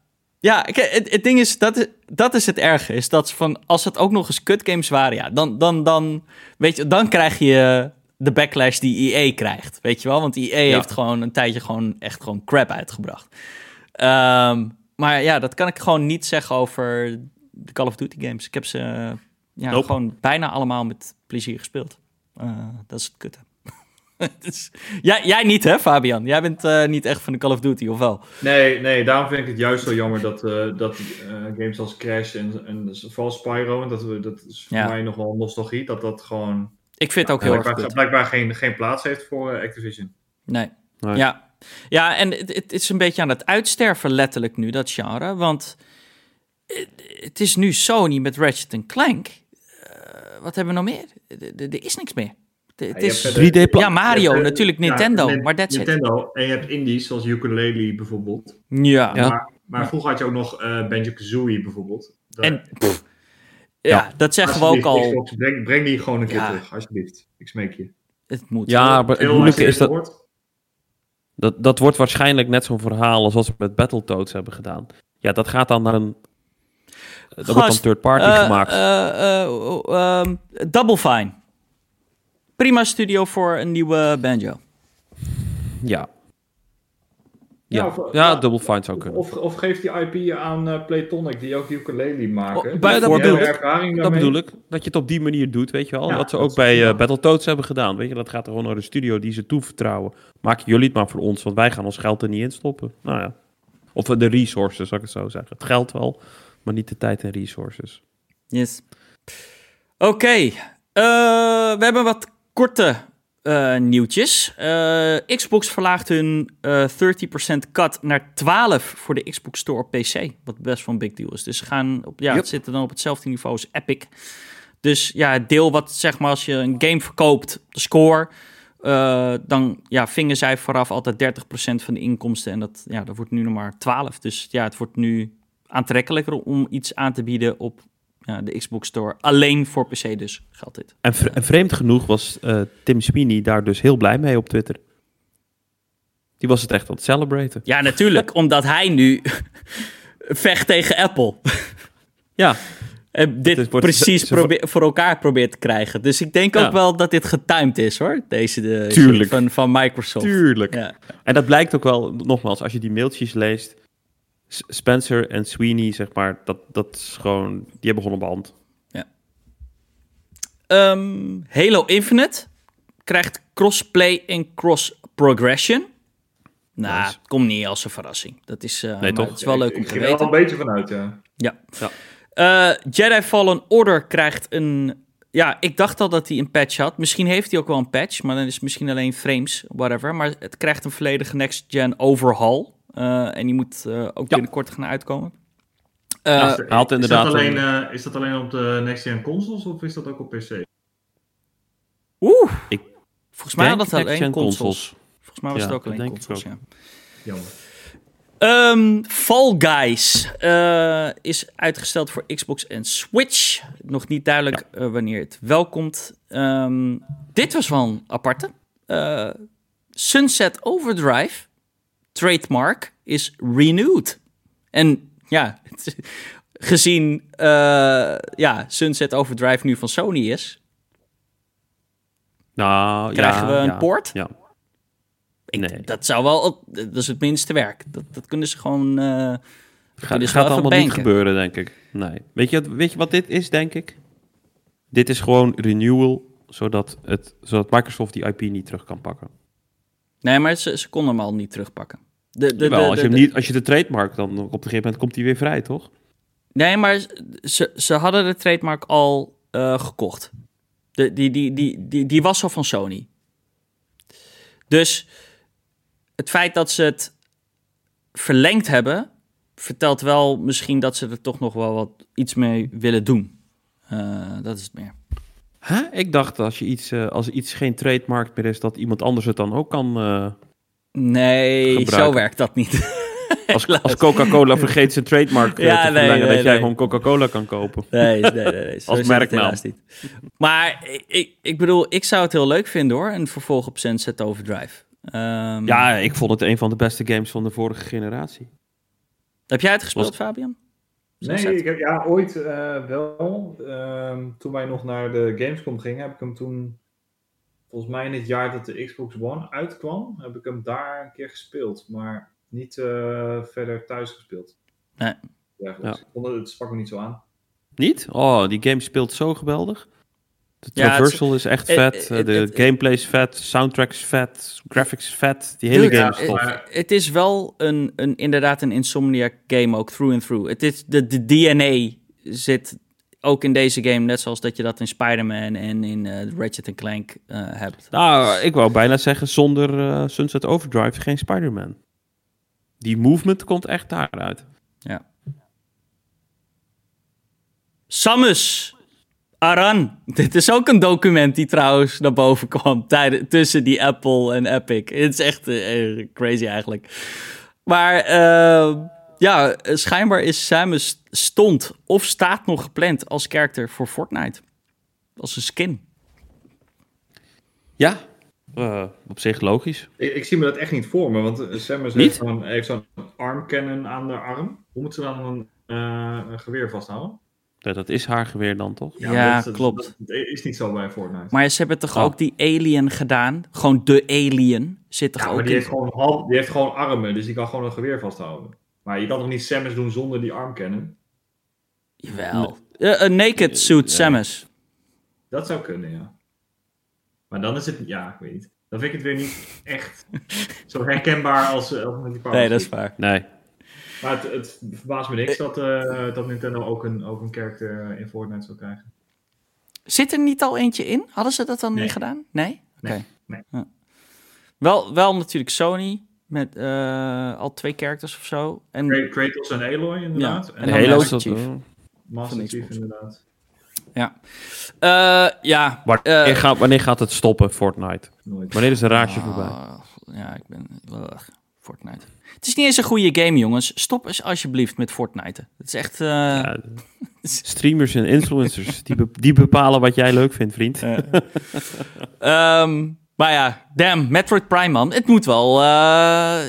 Speaker 1: Ja, het, het ding is, dat is, dat is het erge. Is dat van, als het ook nog eens kutgames waren, ja, dan, dan, dan, weet je, dan krijg je de backlash die EA krijgt. Weet je wel? Want EA heeft gewoon een tijdje gewoon echt gewoon crap uitgebracht. Ehm, Maar ja, dat kan ik gewoon niet zeggen over de Call of Duty games. Ik heb ze ja,
Speaker 2: Nope.
Speaker 1: gewoon bijna allemaal met plezier gespeeld. Eh, dat is het kutte. Dus- jij, jij niet, hè, Fabian? Jij bent eh, niet echt van de Call of Duty, of wel?
Speaker 3: Nee, nee, daarom vind ik het juist zo jammer dat, eh, dat eh, games als Crash en, en vooral Spyro, en dat, we, dat is voor
Speaker 1: Ja.
Speaker 3: mij nog wel nostalgie, dat dat gewoon
Speaker 1: Ik vind het ook heel erg
Speaker 3: blijkbaar,
Speaker 1: kut.
Speaker 3: blijkbaar geen, geen plaats heeft voor Activision.
Speaker 1: Nee.
Speaker 2: Nee.
Speaker 1: Ja. ja, en het, het is een beetje aan het uitsterven letterlijk nu, dat genre. Want het, het is nu Sony met Ratchet Clank. Wat hebben we nog meer? Er- Er er is niks meer. Het- is,
Speaker 3: hebt verder-
Speaker 2: 3D pla-
Speaker 1: ja, Mario,
Speaker 3: hebt,
Speaker 1: natuurlijk Nintendo,
Speaker 3: Nin-
Speaker 1: maar that's it.
Speaker 3: Nintendo, en je hebt indies zoals ukulele bijvoorbeeld.
Speaker 1: Ja.
Speaker 2: Ja.
Speaker 3: Maar, maar vroeger had je ook nog eh Banjo-Kazooie bijvoorbeeld. Daar-
Speaker 1: En pff, ja, dat zeggen we ook al.
Speaker 3: Xbox, breng, breng die gewoon een keer
Speaker 1: Ja.
Speaker 3: terug, alsjeblieft. Ik smeek je.
Speaker 1: Het moet.
Speaker 2: Ja, maar het moeilijke is dat,
Speaker 3: gehoord.
Speaker 2: dat... Dat wordt waarschijnlijk net zo'n verhaal als wat ze met Battletoads hebben gedaan. Ja, dat gaat dan naar een... Dat wordt dan third party
Speaker 1: Eh,
Speaker 2: gemaakt.
Speaker 1: eh, eh, oh, ehm, Double Fine. Prima studio voor een nieuwe banjo.
Speaker 2: ja. Ja,
Speaker 3: Ja,
Speaker 2: ja,
Speaker 3: of- ja.
Speaker 2: Double Fine zou kunnen.
Speaker 3: Of, of geef die IP aan eh, Playtonic, die ook ukulele maken.
Speaker 1: Oh, bij- dat bedoel ik.
Speaker 3: ervaring
Speaker 2: Dat bedoel ik, dat je het op die manier doet, weet je wel.
Speaker 3: Ja,
Speaker 2: wat ze
Speaker 3: dat
Speaker 2: ook
Speaker 3: is
Speaker 2: bij
Speaker 3: prima.
Speaker 2: eh, Battletoads hebben gedaan, weet je. Dat gaat er gewoon naar de studio die ze toevertrouwen. Maak jullie het maar voor ons, want wij gaan ons geld er niet in stoppen. Nou ja. Of de resources, zal ik het zo zeggen. Het geld wel, maar niet de tijd en resources.
Speaker 1: Yes. Oké, eh, we hebben wat korte eh, nieuwtjes. Eh, Xbox verlaagt hun eh 30% cut naar 12 voor de Xbox Store op PC. Wat best wel een big deal is. Dus ze gaan op, ja,
Speaker 2: Yep.
Speaker 1: het zitten dan op hetzelfde niveau als Epic. Dus ja, het deel wat zeg maar als je een game verkoopt, de score, dan ja, vingen zij vooraf altijd 30% van de inkomsten. En dat, ja, dat wordt nu nog maar 12. Dus ja, het wordt nu aantrekkelijker om iets aan te bieden op ja, de Xbox Store. Alleen voor PC dus geldt dit.
Speaker 2: En, vre- en vreemd genoeg was eh, Tim Sweeney daar dus heel blij mee op Twitter. Die was het echt aan het celebraten.
Speaker 1: Ja, natuurlijk, omdat hij nu vecht tegen Apple.
Speaker 2: Ja,
Speaker 1: En dit precies probeer- voor elkaar probeert te krijgen. Dus ik denk
Speaker 2: Ja.
Speaker 1: ook wel dat dit getimed is hoor. Deze de,
Speaker 2: Tuurlijk.
Speaker 1: van, van Microsoft.
Speaker 2: tuurlijk.
Speaker 1: Ja.
Speaker 2: En dat blijkt ook wel, nogmaals, als je die mailtjes leest. Spencer en Sweeney, zeg maar, dat, dat is gewoon, die hebben gewoon een band.
Speaker 1: Ehm, Halo Infinite krijgt crossplay en cross progression. Nou,
Speaker 2: Nice.
Speaker 1: komt niet als een verrassing. Dat is, eh, maar
Speaker 2: toch?
Speaker 1: Het is wel leuk
Speaker 3: Ik-
Speaker 1: om
Speaker 3: ik
Speaker 1: te
Speaker 3: ging er
Speaker 1: weten.
Speaker 3: al een beetje vanuit, ja.
Speaker 1: Ja.
Speaker 2: Ja.
Speaker 1: Eh, Jedi Fallen Order krijgt een... Ja, ik dacht al dat hij een patch had. Misschien heeft hij ook wel een patch, maar dan is het misschien alleen frames, whatever. Maar het krijgt een volledige next-gen overhaul. Eh, en die moet eh, ook
Speaker 2: Ja.
Speaker 1: binnenkort gaan uitkomen. Eh,
Speaker 2: Ja,
Speaker 3: Is-
Speaker 2: had
Speaker 3: is, dat alleen,
Speaker 2: een-
Speaker 3: eh, is dat alleen op de next-gen consoles of is dat ook op PC?
Speaker 1: Oeh.
Speaker 2: Ik
Speaker 1: Volgens mij had dat alleen
Speaker 2: next-gen
Speaker 1: consoles. Volgens mij was
Speaker 2: Ja,
Speaker 1: het ook alleen
Speaker 2: denk ik
Speaker 1: consoles,
Speaker 2: ook.
Speaker 1: ja.
Speaker 3: Jammer.
Speaker 1: Ehm, Fall Guys eh, is uitgesteld voor Xbox en Switch. Nog niet duidelijk eh, wanneer het wel komt. Ehm, dit was wel een aparte. Eh, Sunset Overdrive, trademark, is renewed. En ja, gezien eh, ja, Sunset Overdrive nu van Sony is,
Speaker 2: Nou,
Speaker 1: krijgen
Speaker 2: ja,
Speaker 1: we een
Speaker 2: ja,
Speaker 1: poort.
Speaker 2: Ja.
Speaker 1: Ik-
Speaker 2: Nee.
Speaker 1: Dat zou wel, dat is het minste werk. Dat, dat kunnen ze gewoon. eh,
Speaker 2: Ga,
Speaker 1: kunnen ze
Speaker 2: gaat allemaal niet gebeuren, denk ik. Nee. Weet je, wat- weet je wat dit is, denk ik? Dit is gewoon renewal, zodat, het, zodat Microsoft die IP niet terug kan pakken.
Speaker 1: Nee, maar ze, ze konden hem al niet terugpakken. De, de,
Speaker 2: Jawel,
Speaker 1: de-
Speaker 2: als, je hem niet, als je de trademark, dan op een gegeven moment komt hij weer vrij, toch?
Speaker 1: Nee, maar ze, ze hadden de trademark al eh, gekocht. De, die, die, die, die, die was al van Sony. Dus het feit dat ze het verlengd hebben, vertelt wel misschien dat ze er toch nog wel wat iets mee willen doen. Eh, dat is het meer.
Speaker 2: Huh? Ik dacht als, je iets, eh, als iets geen trademark meer is, dat iemand anders het dan ook kan.
Speaker 1: Nee, zo werkt dat niet.
Speaker 2: als als Coca-Cola vergeet zijn trademark eh,
Speaker 1: Ja,
Speaker 2: te
Speaker 1: nee,
Speaker 2: dat jij gewoon Coca-Cola kan kopen.
Speaker 1: Nee, nee, nee.
Speaker 2: Als merknaam.
Speaker 1: helaas niet. Maar ik, ik, bedoel, ik zou het heel leuk vinden hoor. Een vervolg op Sunset Overdrive. Ehm,
Speaker 2: Ja, ik vond het een van de beste games van de vorige generatie.
Speaker 1: Heb jij het gespeeld,
Speaker 2: Was-
Speaker 1: Fabian?
Speaker 3: Nee, ik heb, ja, ooit eh, wel. Ehm, toen wij nog naar de Gamescom gingen, heb ik hem toen, volgens mij in het jaar dat de Xbox One uitkwam, heb ik hem daar een keer gespeeld. Maar niet eh, verder thuis gespeeld.
Speaker 1: Nee.
Speaker 3: Ja, goed.
Speaker 2: Ja.
Speaker 3: Ik vond het, het sprak me niet zo aan.
Speaker 2: Niet? Oh, die game speelt zo geweldig. De
Speaker 1: Ja,
Speaker 2: traversal is echt
Speaker 1: het-
Speaker 2: vet.
Speaker 1: het-
Speaker 2: de gameplay is vet. Soundtrack is vet. Graphics is vet. Die hele game is
Speaker 1: ja,
Speaker 2: tof.
Speaker 1: Het is wel een, een, inderdaad een Insomniac game ook, through and through. Het is, de, de DNA zit ook in deze game, net zoals dat je dat in Spider-Man en in eh, Ratchet Clank eh, hebt.
Speaker 2: Nou, ik wou bijna zeggen, zonder eh, Sunset Overdrive geen Spider-Man. Die movement komt echt daaruit.
Speaker 1: Samus Aran. Dit is ook een document die trouwens naar boven kwam tussen die Apple en Epic. Het is echt crazy eigenlijk. Maar eh, ja, schijnbaar is Samus stond of staat nog gepland als character voor Fortnite. Als een skin.
Speaker 2: Ja, eh, op zich logisch.
Speaker 3: ik, ik zie me dat echt niet voor me, want eh, Samus
Speaker 2: Niet?
Speaker 3: heeft zo'n heeft zo'n arm cannon aan de arm. Hoe moet ze dan een, eh, een geweer vasthouden?
Speaker 2: Ja, dat is haar geweer dan toch?
Speaker 1: Ja,
Speaker 3: dat- dat-
Speaker 1: klopt.
Speaker 3: Dat, is niet zo bij Fortnite.
Speaker 1: Maar ze hebben toch
Speaker 2: Oh.
Speaker 1: ook die Alien gedaan? Gewoon de Alien zit toch
Speaker 3: ja,
Speaker 1: ook
Speaker 3: maar die
Speaker 1: in?
Speaker 3: heeft, gewoon, die heeft gewoon armen, dus die kan gewoon een geweer vasthouden. Maar je kan toch niet Samus doen zonder die arm cannon?
Speaker 1: Jawel. Eh, Een naked suit
Speaker 2: Ja.
Speaker 1: Samus.
Speaker 3: Dat zou kunnen, ja. Maar dan is het, ja, ik weet niet. Dan vind ik het weer niet echt zo herkenbaar als, eh, als met die power
Speaker 1: Nee, dat is
Speaker 3: suit.
Speaker 1: waar.
Speaker 2: Nee.
Speaker 3: Maar het, het verbaast me niks dat, eh, dat Nintendo ook een, ook een character in Fortnite zou krijgen.
Speaker 1: Zit er niet al eentje in? Hadden ze dat dan
Speaker 3: Nee.
Speaker 1: niet gedaan? Nee? Oké.
Speaker 3: Nee, nee.
Speaker 1: Ja. Wel, wel natuurlijk Sony met eh, al twee characters of zo. En
Speaker 3: Kra- Kratos en Aloy, inderdaad.
Speaker 1: Ja,
Speaker 3: En
Speaker 1: en Halo
Speaker 2: is dat...
Speaker 1: Chief.
Speaker 3: Master Chief, inderdaad.
Speaker 1: ja. Eh, ja.
Speaker 2: wanneer,
Speaker 1: eh,
Speaker 2: gaat, wanneer gaat het stoppen, Fortnite?
Speaker 3: Nooit.
Speaker 2: Wanneer is een raadje
Speaker 1: ah,
Speaker 2: voorbij?
Speaker 1: Ja, ik ben... Ugh, Fortnite. Het is niet eens een goede game, jongens. Stop eens alsjeblieft met Fortnite. Het is echt... eh,
Speaker 2: Ja, streamers en influencers, die, be- die bepalen wat jij leuk vindt, vriend.
Speaker 1: Eh. Maar ja, damn, Metroid Prime, man. Het moet wel eh,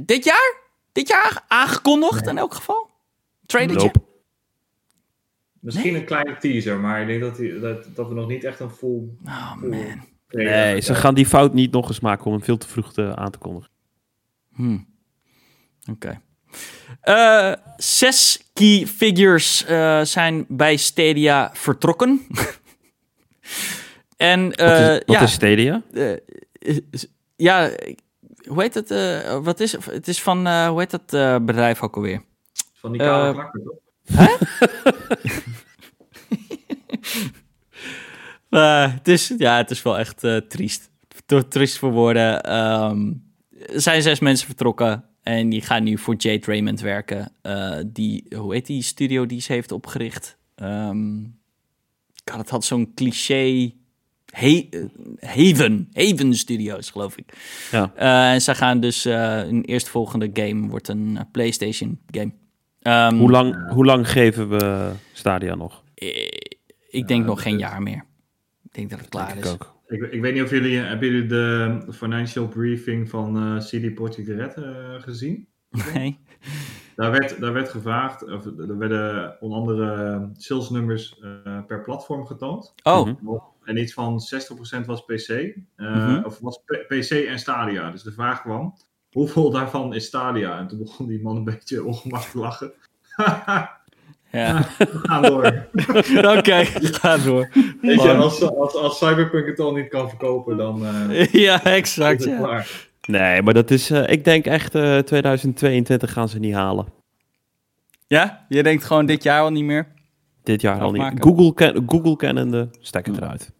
Speaker 1: dit jaar? Dit jaar aangekondigd in elk geval? Trailertje?
Speaker 2: Nope.
Speaker 3: Misschien
Speaker 1: Nee?
Speaker 3: een kleine teaser, maar ik denk dat, die, dat, dat we nog niet echt een full
Speaker 1: Oh
Speaker 3: full
Speaker 1: man.
Speaker 2: Nee, ze gaan die fout niet nog eens maken om hem veel te vroeg te, aan te kondigen.
Speaker 1: Hm. Oké. Eh, zes key figures eh, zijn bij Stadia vertrokken. en
Speaker 2: Wat
Speaker 1: eh,
Speaker 2: is, wat
Speaker 1: ja,
Speaker 2: is Stadia?
Speaker 1: eh, ja, hoe heet het? eh, wat is het? is van, eh, hoe heet dat eh, bedrijf ook alweer?
Speaker 3: Van die kale
Speaker 1: eh,
Speaker 3: klakker, toch?
Speaker 1: Eh, het, is, ja, het is wel echt eh, triest. Te triest voor woorden. Ehm, er zijn zes mensen vertrokken. En die gaan nu voor Jade Raymond werken. Eh, die, hoe heet die studio die ze heeft opgericht? Ehm God, het had zo'n cliché. He- Haven. Haven Studios, geloof ik.
Speaker 2: Ja.
Speaker 1: Eh, en zij gaan dus... eh hun eerstvolgende game wordt een eh, PlayStation game. Ehm,
Speaker 2: Hoe, lang, hoe lang geven we Stadia nog?
Speaker 1: Ik denk
Speaker 3: Ja,
Speaker 1: nog geen jaar meer. Ik denk dat het klaar
Speaker 2: Denk
Speaker 1: is.
Speaker 2: ik ook.
Speaker 3: Ik, ik weet niet of jullie, hebben jullie de financial briefing van eh CD Projekt Red eh, gezien?
Speaker 1: Nee.
Speaker 3: Daar werd, daar werd gevraagd, of, er werden onder andere salesnummers eh, per platform getoond.
Speaker 1: Oh,
Speaker 2: Mhm.
Speaker 3: En iets van 60% was PC, eh,
Speaker 1: Mhm.
Speaker 3: of was P- PC en Stadia. Dus de vraag kwam, hoeveel daarvan is Stadia? En toen begon die man een beetje ongemakkelijk te lachen.
Speaker 1: ja.
Speaker 3: We gaan door.
Speaker 1: Oké, ga door.
Speaker 3: Weet je,
Speaker 1: Man.
Speaker 3: als, als, als Cyberpunk het al niet kan verkopen, dan eh
Speaker 1: Ja,
Speaker 3: is
Speaker 1: exact.
Speaker 3: het
Speaker 1: Ja.
Speaker 3: klaar.
Speaker 2: Nee, maar dat is, eh, ik denk echt eh 2022 gaan ze niet halen.
Speaker 1: ja, je denkt gewoon dit jaar al niet meer.
Speaker 2: Dit jaar al niet. Google, ken, Google kennende, stek het eruit.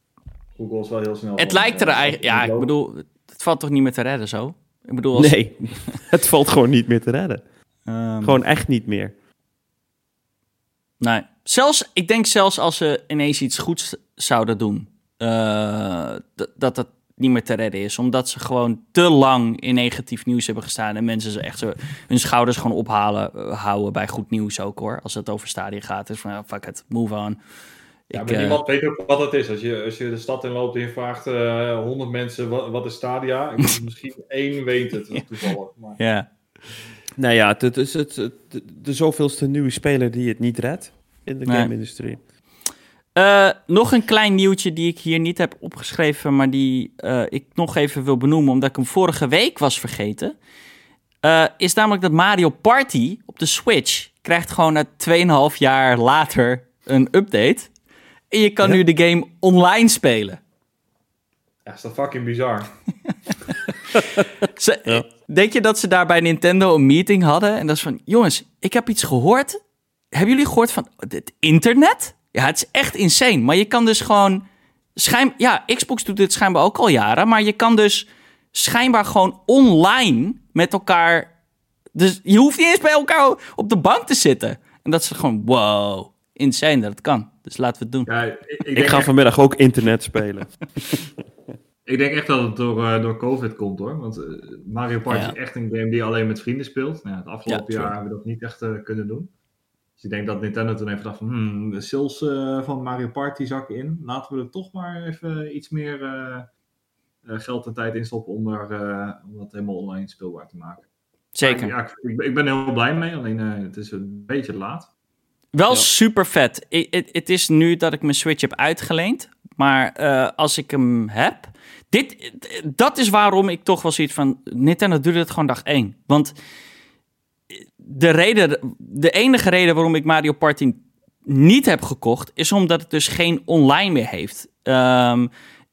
Speaker 3: Google is wel heel snel.
Speaker 1: Het lijkt er
Speaker 3: eh,
Speaker 1: eigenlijk... Ja, ik bedoel, het valt toch niet meer te redden zo? Ik bedoel, als,
Speaker 2: Nee, het valt gewoon niet meer te redden.
Speaker 1: ehm,
Speaker 2: Gewoon echt niet meer.
Speaker 1: Nee. Zelfs, ik denk zelfs als ze ineens iets goeds zouden doen, eh, d- dat dat niet meer te redden is. Omdat ze gewoon te lang in negatief nieuws hebben gestaan. En mensen ze echt zo hun schouders gewoon ophalen, eh, houden bij goed nieuws ook hoor. Als het over stadion gaat. Dus van, ja, fuck it, move on.
Speaker 3: Ja,
Speaker 1: Ik,
Speaker 3: maar
Speaker 1: eh,
Speaker 3: niemand weet ook wat het is. Als je, als je de stad inloopt en je vraagt eh 100 mensen wat, wat is Stadia, ik denk, misschien één weet het toevallig. Maar
Speaker 1: ja.
Speaker 2: Nou ja, het, is het, het- de, de zoveelste nieuwe speler die het niet redt in de
Speaker 1: Nee.
Speaker 2: game-industrie.
Speaker 1: Eh, nog een klein nieuwtje die ik hier niet heb opgeschreven, maar die eh, ik nog even wil benoemen, omdat ik hem vorige week was vergeten. Eh, is namelijk dat Mario Party op de Switch krijgt gewoon na 2,5 jaar later een update. En je kan
Speaker 2: Ja.
Speaker 1: nu de game online spelen.
Speaker 3: Ja, is dat fucking bizar.
Speaker 1: Ze,
Speaker 2: Ja.
Speaker 1: Denk je dat ze daar bij Nintendo een meeting hadden? En dat is van, jongens, ik heb iets gehoord. Hebben jullie gehoord van het internet? Ja, het is echt insane. Maar je kan dus gewoon... Schijn, ja, Xbox doet dit schijnbaar ook al jaren. Maar je kan dus schijnbaar gewoon online met elkaar... Dus je hoeft niet eens bij elkaar op de bank te zitten. En dat is gewoon, wow, insane dat het kan. Dus laten we het doen.
Speaker 3: Ja, ik, ik,
Speaker 2: ga
Speaker 3: echt,
Speaker 2: vanmiddag ook internet spelen.
Speaker 3: ik denk echt dat het door, eh, door COVID komt hoor. Want eh, Mario Party
Speaker 1: Ja.
Speaker 3: is echt een game die je alleen met vrienden speelt. Nou, ja, het afgelopen
Speaker 1: Ja,
Speaker 3: jaar hebben we dat niet echt eh, kunnen doen. Dus ik denk dat Nintendo toen even dacht van, hmm, de sales eh, van Mario Party zakken in. Laten we er toch maar even iets meer eh, eh, geld en tijd in stoppen om, om dat helemaal online speelbaar te maken.
Speaker 1: Zeker.
Speaker 3: Ja, ik, ik ben- er heel blij mee, alleen eh, het is een beetje laat.
Speaker 1: Wel
Speaker 2: Ja.
Speaker 1: super vet. Het is nu dat ik mijn Switch heb uitgeleend. Maar eh, als ik hem heb. Dit, dat is waarom ik toch wel zoiets van. Nintendo doet het gewoon dag één. Want de, reden, de enige reden waarom ik Mario Party niet heb gekocht. is omdat het dus geen online meer heeft. Ehm,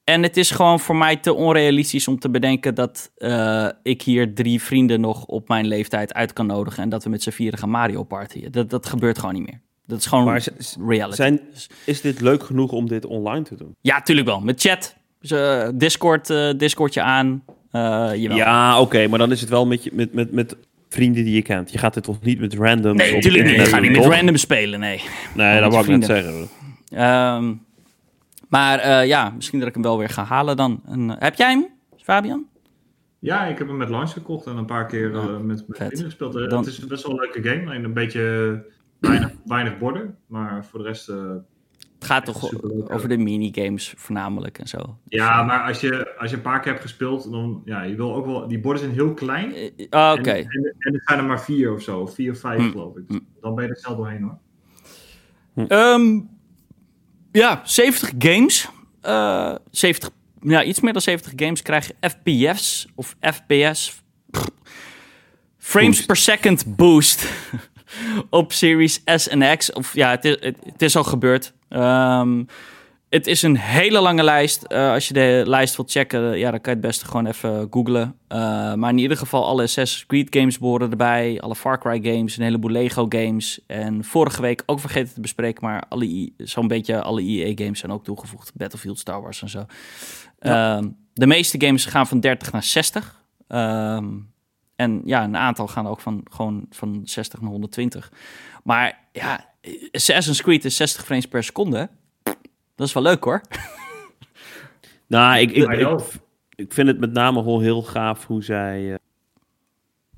Speaker 1: en het is gewoon voor mij te onrealistisch om te bedenken dat eh, ik hier drie vrienden nog op mijn leeftijd uit kan nodigen. En dat we met z'n vieren gaan Mario partyen. Dat, dat gebeurt gewoon niet meer. Dat is gewoon
Speaker 2: Maar
Speaker 1: reality.
Speaker 2: Zijn, is dit leuk genoeg om dit online te doen?
Speaker 1: Ja, tuurlijk wel. Met chat. Dus, eh, Discord, eh, Discordje aan. Eh jawel.
Speaker 2: Ja, oké, maar dan is het wel met, je, met, met, met vrienden die je kent. Je gaat dit toch niet met randoms
Speaker 1: Nee, natuurlijk niet. Ik
Speaker 2: internet
Speaker 1: ga niet met random spelen, nee.
Speaker 2: Nee, dat wou ik net
Speaker 1: vrienden.
Speaker 2: zeggen.
Speaker 1: Ehm, maar eh, ja, misschien dat ik hem wel weer ga halen dan. En, heb jij hem, Fabian?
Speaker 3: Ja, ik heb hem met launch gekocht en een paar keer met, met
Speaker 1: vet.
Speaker 3: vrienden gespeeld.
Speaker 1: Dan-
Speaker 3: Het is best wel een leuke game, alleen een beetje weinig, weinig borden. Maar voor de rest, eh,
Speaker 1: Het gaat toch over de minigames voornamelijk en zo.
Speaker 3: ja, maar als je, als je een paar keer hebt gespeeld, dan, ja, je wil ook wel, die borden zijn heel klein.
Speaker 1: Eh, ah, Oké.
Speaker 3: En, en, en er zijn er maar vier of zo, vier of vijf
Speaker 1: Hm.
Speaker 3: geloof ik. Dus Dan ben je er snel doorheen hoor.
Speaker 1: Ehm, ja, 70 games. Eh 70, ja, iets meer dan 70 games krijgen FPS of FPS. Frames
Speaker 2: Boost.
Speaker 1: per second boost. Op Series S en X. Of ja, het is, het, is al gebeurd. Ehm, het is een hele lange lijst. Eh, als je de lijst wilt checken, ja, dan kan je het beste gewoon even googlen. Eh, maar in ieder geval alle Assassin's Creed games behoren erbij. Alle Far Cry games, een heleboel Lego games. En vorige week ook vergeten te bespreken, maar alle zo'n beetje alle EA games zijn ook toegevoegd. Battlefield, Star Wars en zo. Ehm, de meeste games gaan van 30 naar 60. Ehm, en ja, een aantal gaan ook van, gewoon van 60 naar 120. Maar ja, Assassin's Creed is 60 frames per seconde. Dat is wel leuk hoor.
Speaker 2: Nou, ik, ik, ik, ik vind het met name gewoon heel gaaf hoe zij eh,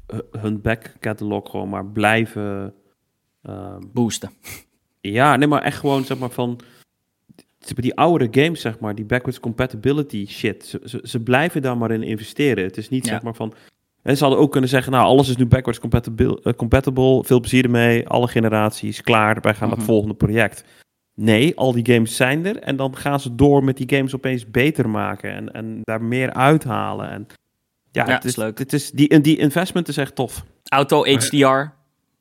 Speaker 2: hu- hun back catalog gewoon maar blijven. ehm,
Speaker 1: Boosten.
Speaker 2: ja, nee, maar echt gewoon zeg maar van. Ze hebben die oudere games, zeg maar, die backwards compatibility shit. Ze, ze, ze blijven daar maar in investeren. Het is niet
Speaker 1: Ja.
Speaker 2: zeg maar van. En ze hadden ook kunnen zeggen, nou, alles is nu backwards compatible, eh, compatible. Veel plezier ermee. Alle generaties, klaar. Wij gaan naar
Speaker 1: Mhm.
Speaker 2: het volgende project. Nee, al die games zijn er. En dan gaan ze door met die games opeens beter maken. En, en daar meer uithalen. En ja,
Speaker 1: Ja,
Speaker 2: het
Speaker 1: is
Speaker 2: is,
Speaker 1: leuk.
Speaker 2: Het is, die, en die investment is echt tof.
Speaker 1: Auto HDR.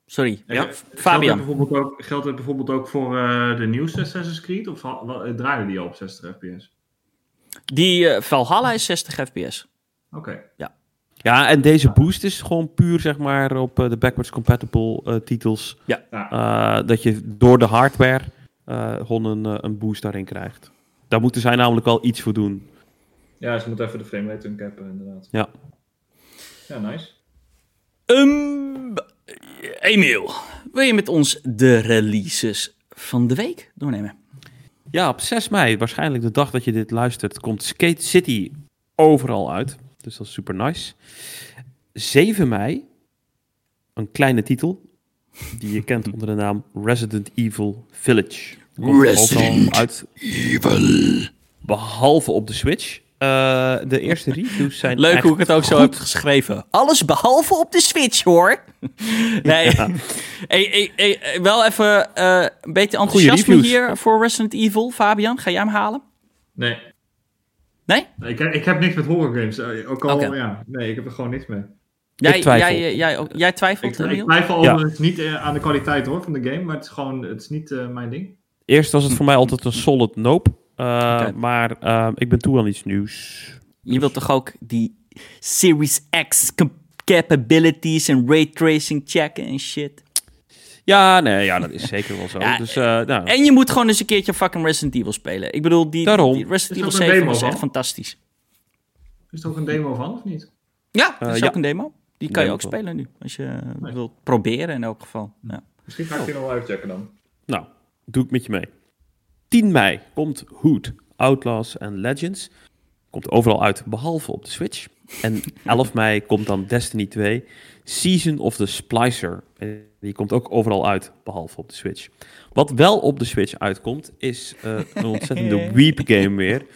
Speaker 1: Sorry.
Speaker 2: Ja.
Speaker 3: Geldt het
Speaker 1: Fabian.
Speaker 3: bijvoorbeeld ook, geldt het bijvoorbeeld ook voor eh, de nieuwste Assassin's Creed? Of draaien die al op 60 fps?
Speaker 1: Die eh, Valhalla is 60 fps.
Speaker 3: Oké.
Speaker 2: Ja, en deze boost is gewoon puur, zeg maar, op eh, de backwards compatible eh, titels.
Speaker 3: Ja.
Speaker 2: Eh, dat je door de hardware eh, gewoon een, een boost daarin krijgt. Daar moeten zij namelijk wel iets voor doen.
Speaker 3: ja, ze moeten even de framerate uncappen inderdaad.
Speaker 2: Ja.
Speaker 3: Ja, nice.
Speaker 1: Um, Emiel, wil je met ons de releases van de week doornemen?
Speaker 2: Ja, op 6 mei, waarschijnlijk de dag dat je dit luistert, komt Skate City overal uit. Dus dat is super nice. 7 mei, een kleine titel, die je kent onder de naam Resident Evil Village. Komt
Speaker 1: Resident
Speaker 2: uit. Behalve op de Switch. Eh, de eerste reviews zijn
Speaker 1: Leuk hoe ik het ook zo heb geschreven. Alles behalve op de Switch, hoor. nee, hey, hey, hey, wel even eh, een beetje enthousiasme hier voor Resident Evil. Fabian, ga jij hem halen?
Speaker 3: Nee.
Speaker 1: Nee?
Speaker 3: Nee, Ik, ik heb niks met horror games. eh, Ook al,
Speaker 1: Oké.
Speaker 3: ja. Nee, ik heb er gewoon niks mee.
Speaker 1: Jij,
Speaker 2: twijfel.
Speaker 1: jij, jij, ook- jij twijfelt,
Speaker 3: Ik, ik twijfel
Speaker 2: Ja.
Speaker 3: niet eh, aan de kwaliteit hoor, van de game, maar het is gewoon het is niet eh, mijn ding.
Speaker 2: Eerst was het voor mij altijd een solid nope. Eh. Maar eh, ik ben toe aan iets nieuws.
Speaker 1: Je wilt toch ook die Series X cap- capabilities en raytracing checken en shit?
Speaker 2: Ja, nee, ja, dat is zeker wel zo.
Speaker 1: Ja,
Speaker 2: dus, eh, nou,
Speaker 1: En je moet gewoon eens een keertje fucking Resident Evil spelen. Ik bedoel, die,
Speaker 2: Daarom.
Speaker 1: die Resident
Speaker 3: Is
Speaker 1: Evil
Speaker 3: er ook een
Speaker 1: 7
Speaker 3: demo
Speaker 1: was echt fantastisch.
Speaker 3: Is er ook een demo van of niet?
Speaker 1: Ja, dat is
Speaker 2: Eh, ja.
Speaker 1: ook een demo. Die kan je ook spelen nu, als je
Speaker 3: Nee.
Speaker 1: wilt proberen in elk geval. Ja.
Speaker 3: Misschien ga ik die nog wel even checken dan.
Speaker 2: nou, doe ik met je mee. 10 mei komt Hood, Outlaws en Legends. Komt overal uit, behalve op de Switch. En 11 mei komt dan Destiny 2, Season of the Splicer. En Die komt ook overal uit, behalve op de Switch. Wat wel op de Switch uitkomt, is eh, een ontzettende weep game weer.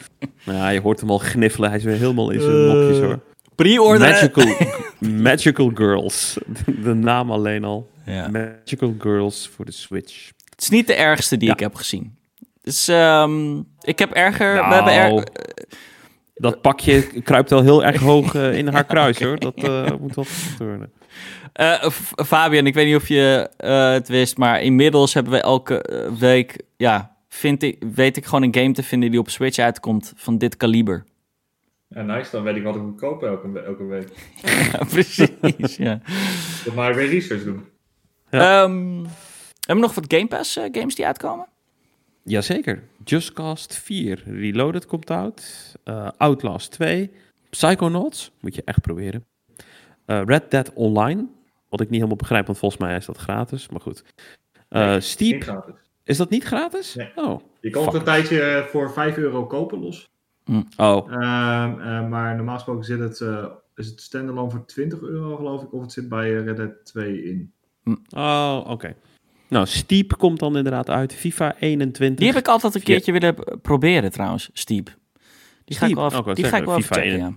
Speaker 2: Nou, ja, je hoort hem al gniffelen, hij is weer helemaal in zijn nopjes hoor.
Speaker 1: Pre-order.
Speaker 2: Magical, Magical Girls. De naam alleen al.
Speaker 1: Ja.
Speaker 2: Magical Girls voor de Switch.
Speaker 1: Het is niet de ergste die
Speaker 2: Ja.
Speaker 1: ik heb gezien. Dus ehm, ik heb erger... we
Speaker 2: Nou,
Speaker 1: hebben er,
Speaker 2: Dat pakje kruipt wel heel erg hoog eh, in haar kruis hoor. Dat moet wel worden.
Speaker 1: Eh, Fabian, ik weet niet of je eh, het wist, maar inmiddels hebben we elke eh, week, ja, vind ik, weet ik gewoon een game te vinden die op Switch uitkomt van dit kaliber.
Speaker 3: Ja, nice, dan weet ik wat ik moet kopen elke, elke week.
Speaker 1: ja, precies, ja.
Speaker 3: Dat maar weer research doen.
Speaker 2: Ja.
Speaker 1: Ehm, hebben we nog wat Game Pass games die uitkomen?
Speaker 2: Jazeker. Just Cause 4 Reloaded komt uit. Eh, Outlast 2. Psychonauts. Moet je echt proberen. Eh, Red Dead Online. Wat ik niet helemaal begrijp, want volgens mij is dat gratis. Maar goed. Eh,
Speaker 3: Nee,
Speaker 2: Steep.
Speaker 3: Gratis.
Speaker 2: Is dat niet gratis?
Speaker 3: Nee.
Speaker 2: Oh.
Speaker 3: Je kan het een tijdje eh, voor 5 euro kopen los.
Speaker 2: Oh.
Speaker 3: Ehm, eh, maar normaal gesproken zit het, eh, is het standalone voor 20 euro geloof ik. Of het zit bij Red Dead 2 in.
Speaker 2: Oh, oké. Nou, Steep komt dan inderdaad uit. FIFA 21.
Speaker 1: Die heb ik altijd een
Speaker 2: Ja.
Speaker 1: keertje willen proberen trouwens, Steep. Die ga ik wel even,
Speaker 2: Oh,
Speaker 1: die ga ik wel even
Speaker 2: FIFA
Speaker 1: checken, ja.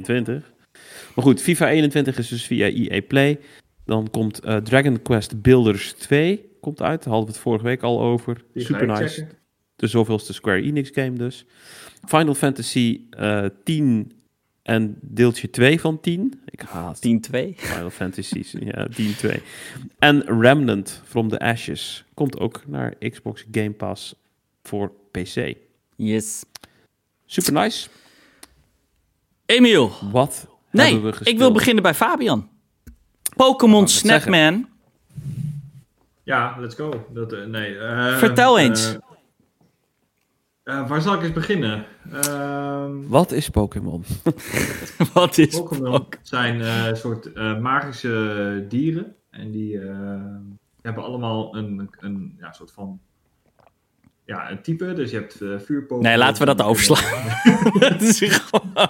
Speaker 2: 21. Maar goed, FIFA 21 is dus via EA Play. Dan komt eh, Dragon Quest Builders 2 komt uit. Daar hadden we het vorige week al over.
Speaker 3: Die
Speaker 2: Super nice.
Speaker 3: checken.
Speaker 2: De zoveelste Square Enix game dus. Final Fantasy eh 10 en deeltje 2 van 10. Ik haat
Speaker 1: 10-2.
Speaker 2: Final Fantasies. ja, 10 2. En Remnant from the Ashes komt ook naar Xbox Game Pass voor PC.
Speaker 1: Yes.
Speaker 2: Super nice.
Speaker 1: Emiel,
Speaker 2: Wat
Speaker 1: nee,
Speaker 2: hebben we
Speaker 1: ik wil beginnen bij Fabian. Pokémon. Snapman.
Speaker 3: Ja, let's go. Dat, eh, nee, eh,
Speaker 1: Vertel
Speaker 3: eh,
Speaker 1: eens.
Speaker 3: eh, waar zal ik eens beginnen? Ehm
Speaker 2: Wat is Pokémon?
Speaker 1: Wat is
Speaker 3: Pokémon
Speaker 1: Pokémon?
Speaker 3: zijn eh, een soort eh, magische dieren. En die hebben allemaal een, een ja, soort van ja, een type. Dus je hebt vuur Pokémon.
Speaker 1: Nee, laten we dat overslaan. Dat is gewoon...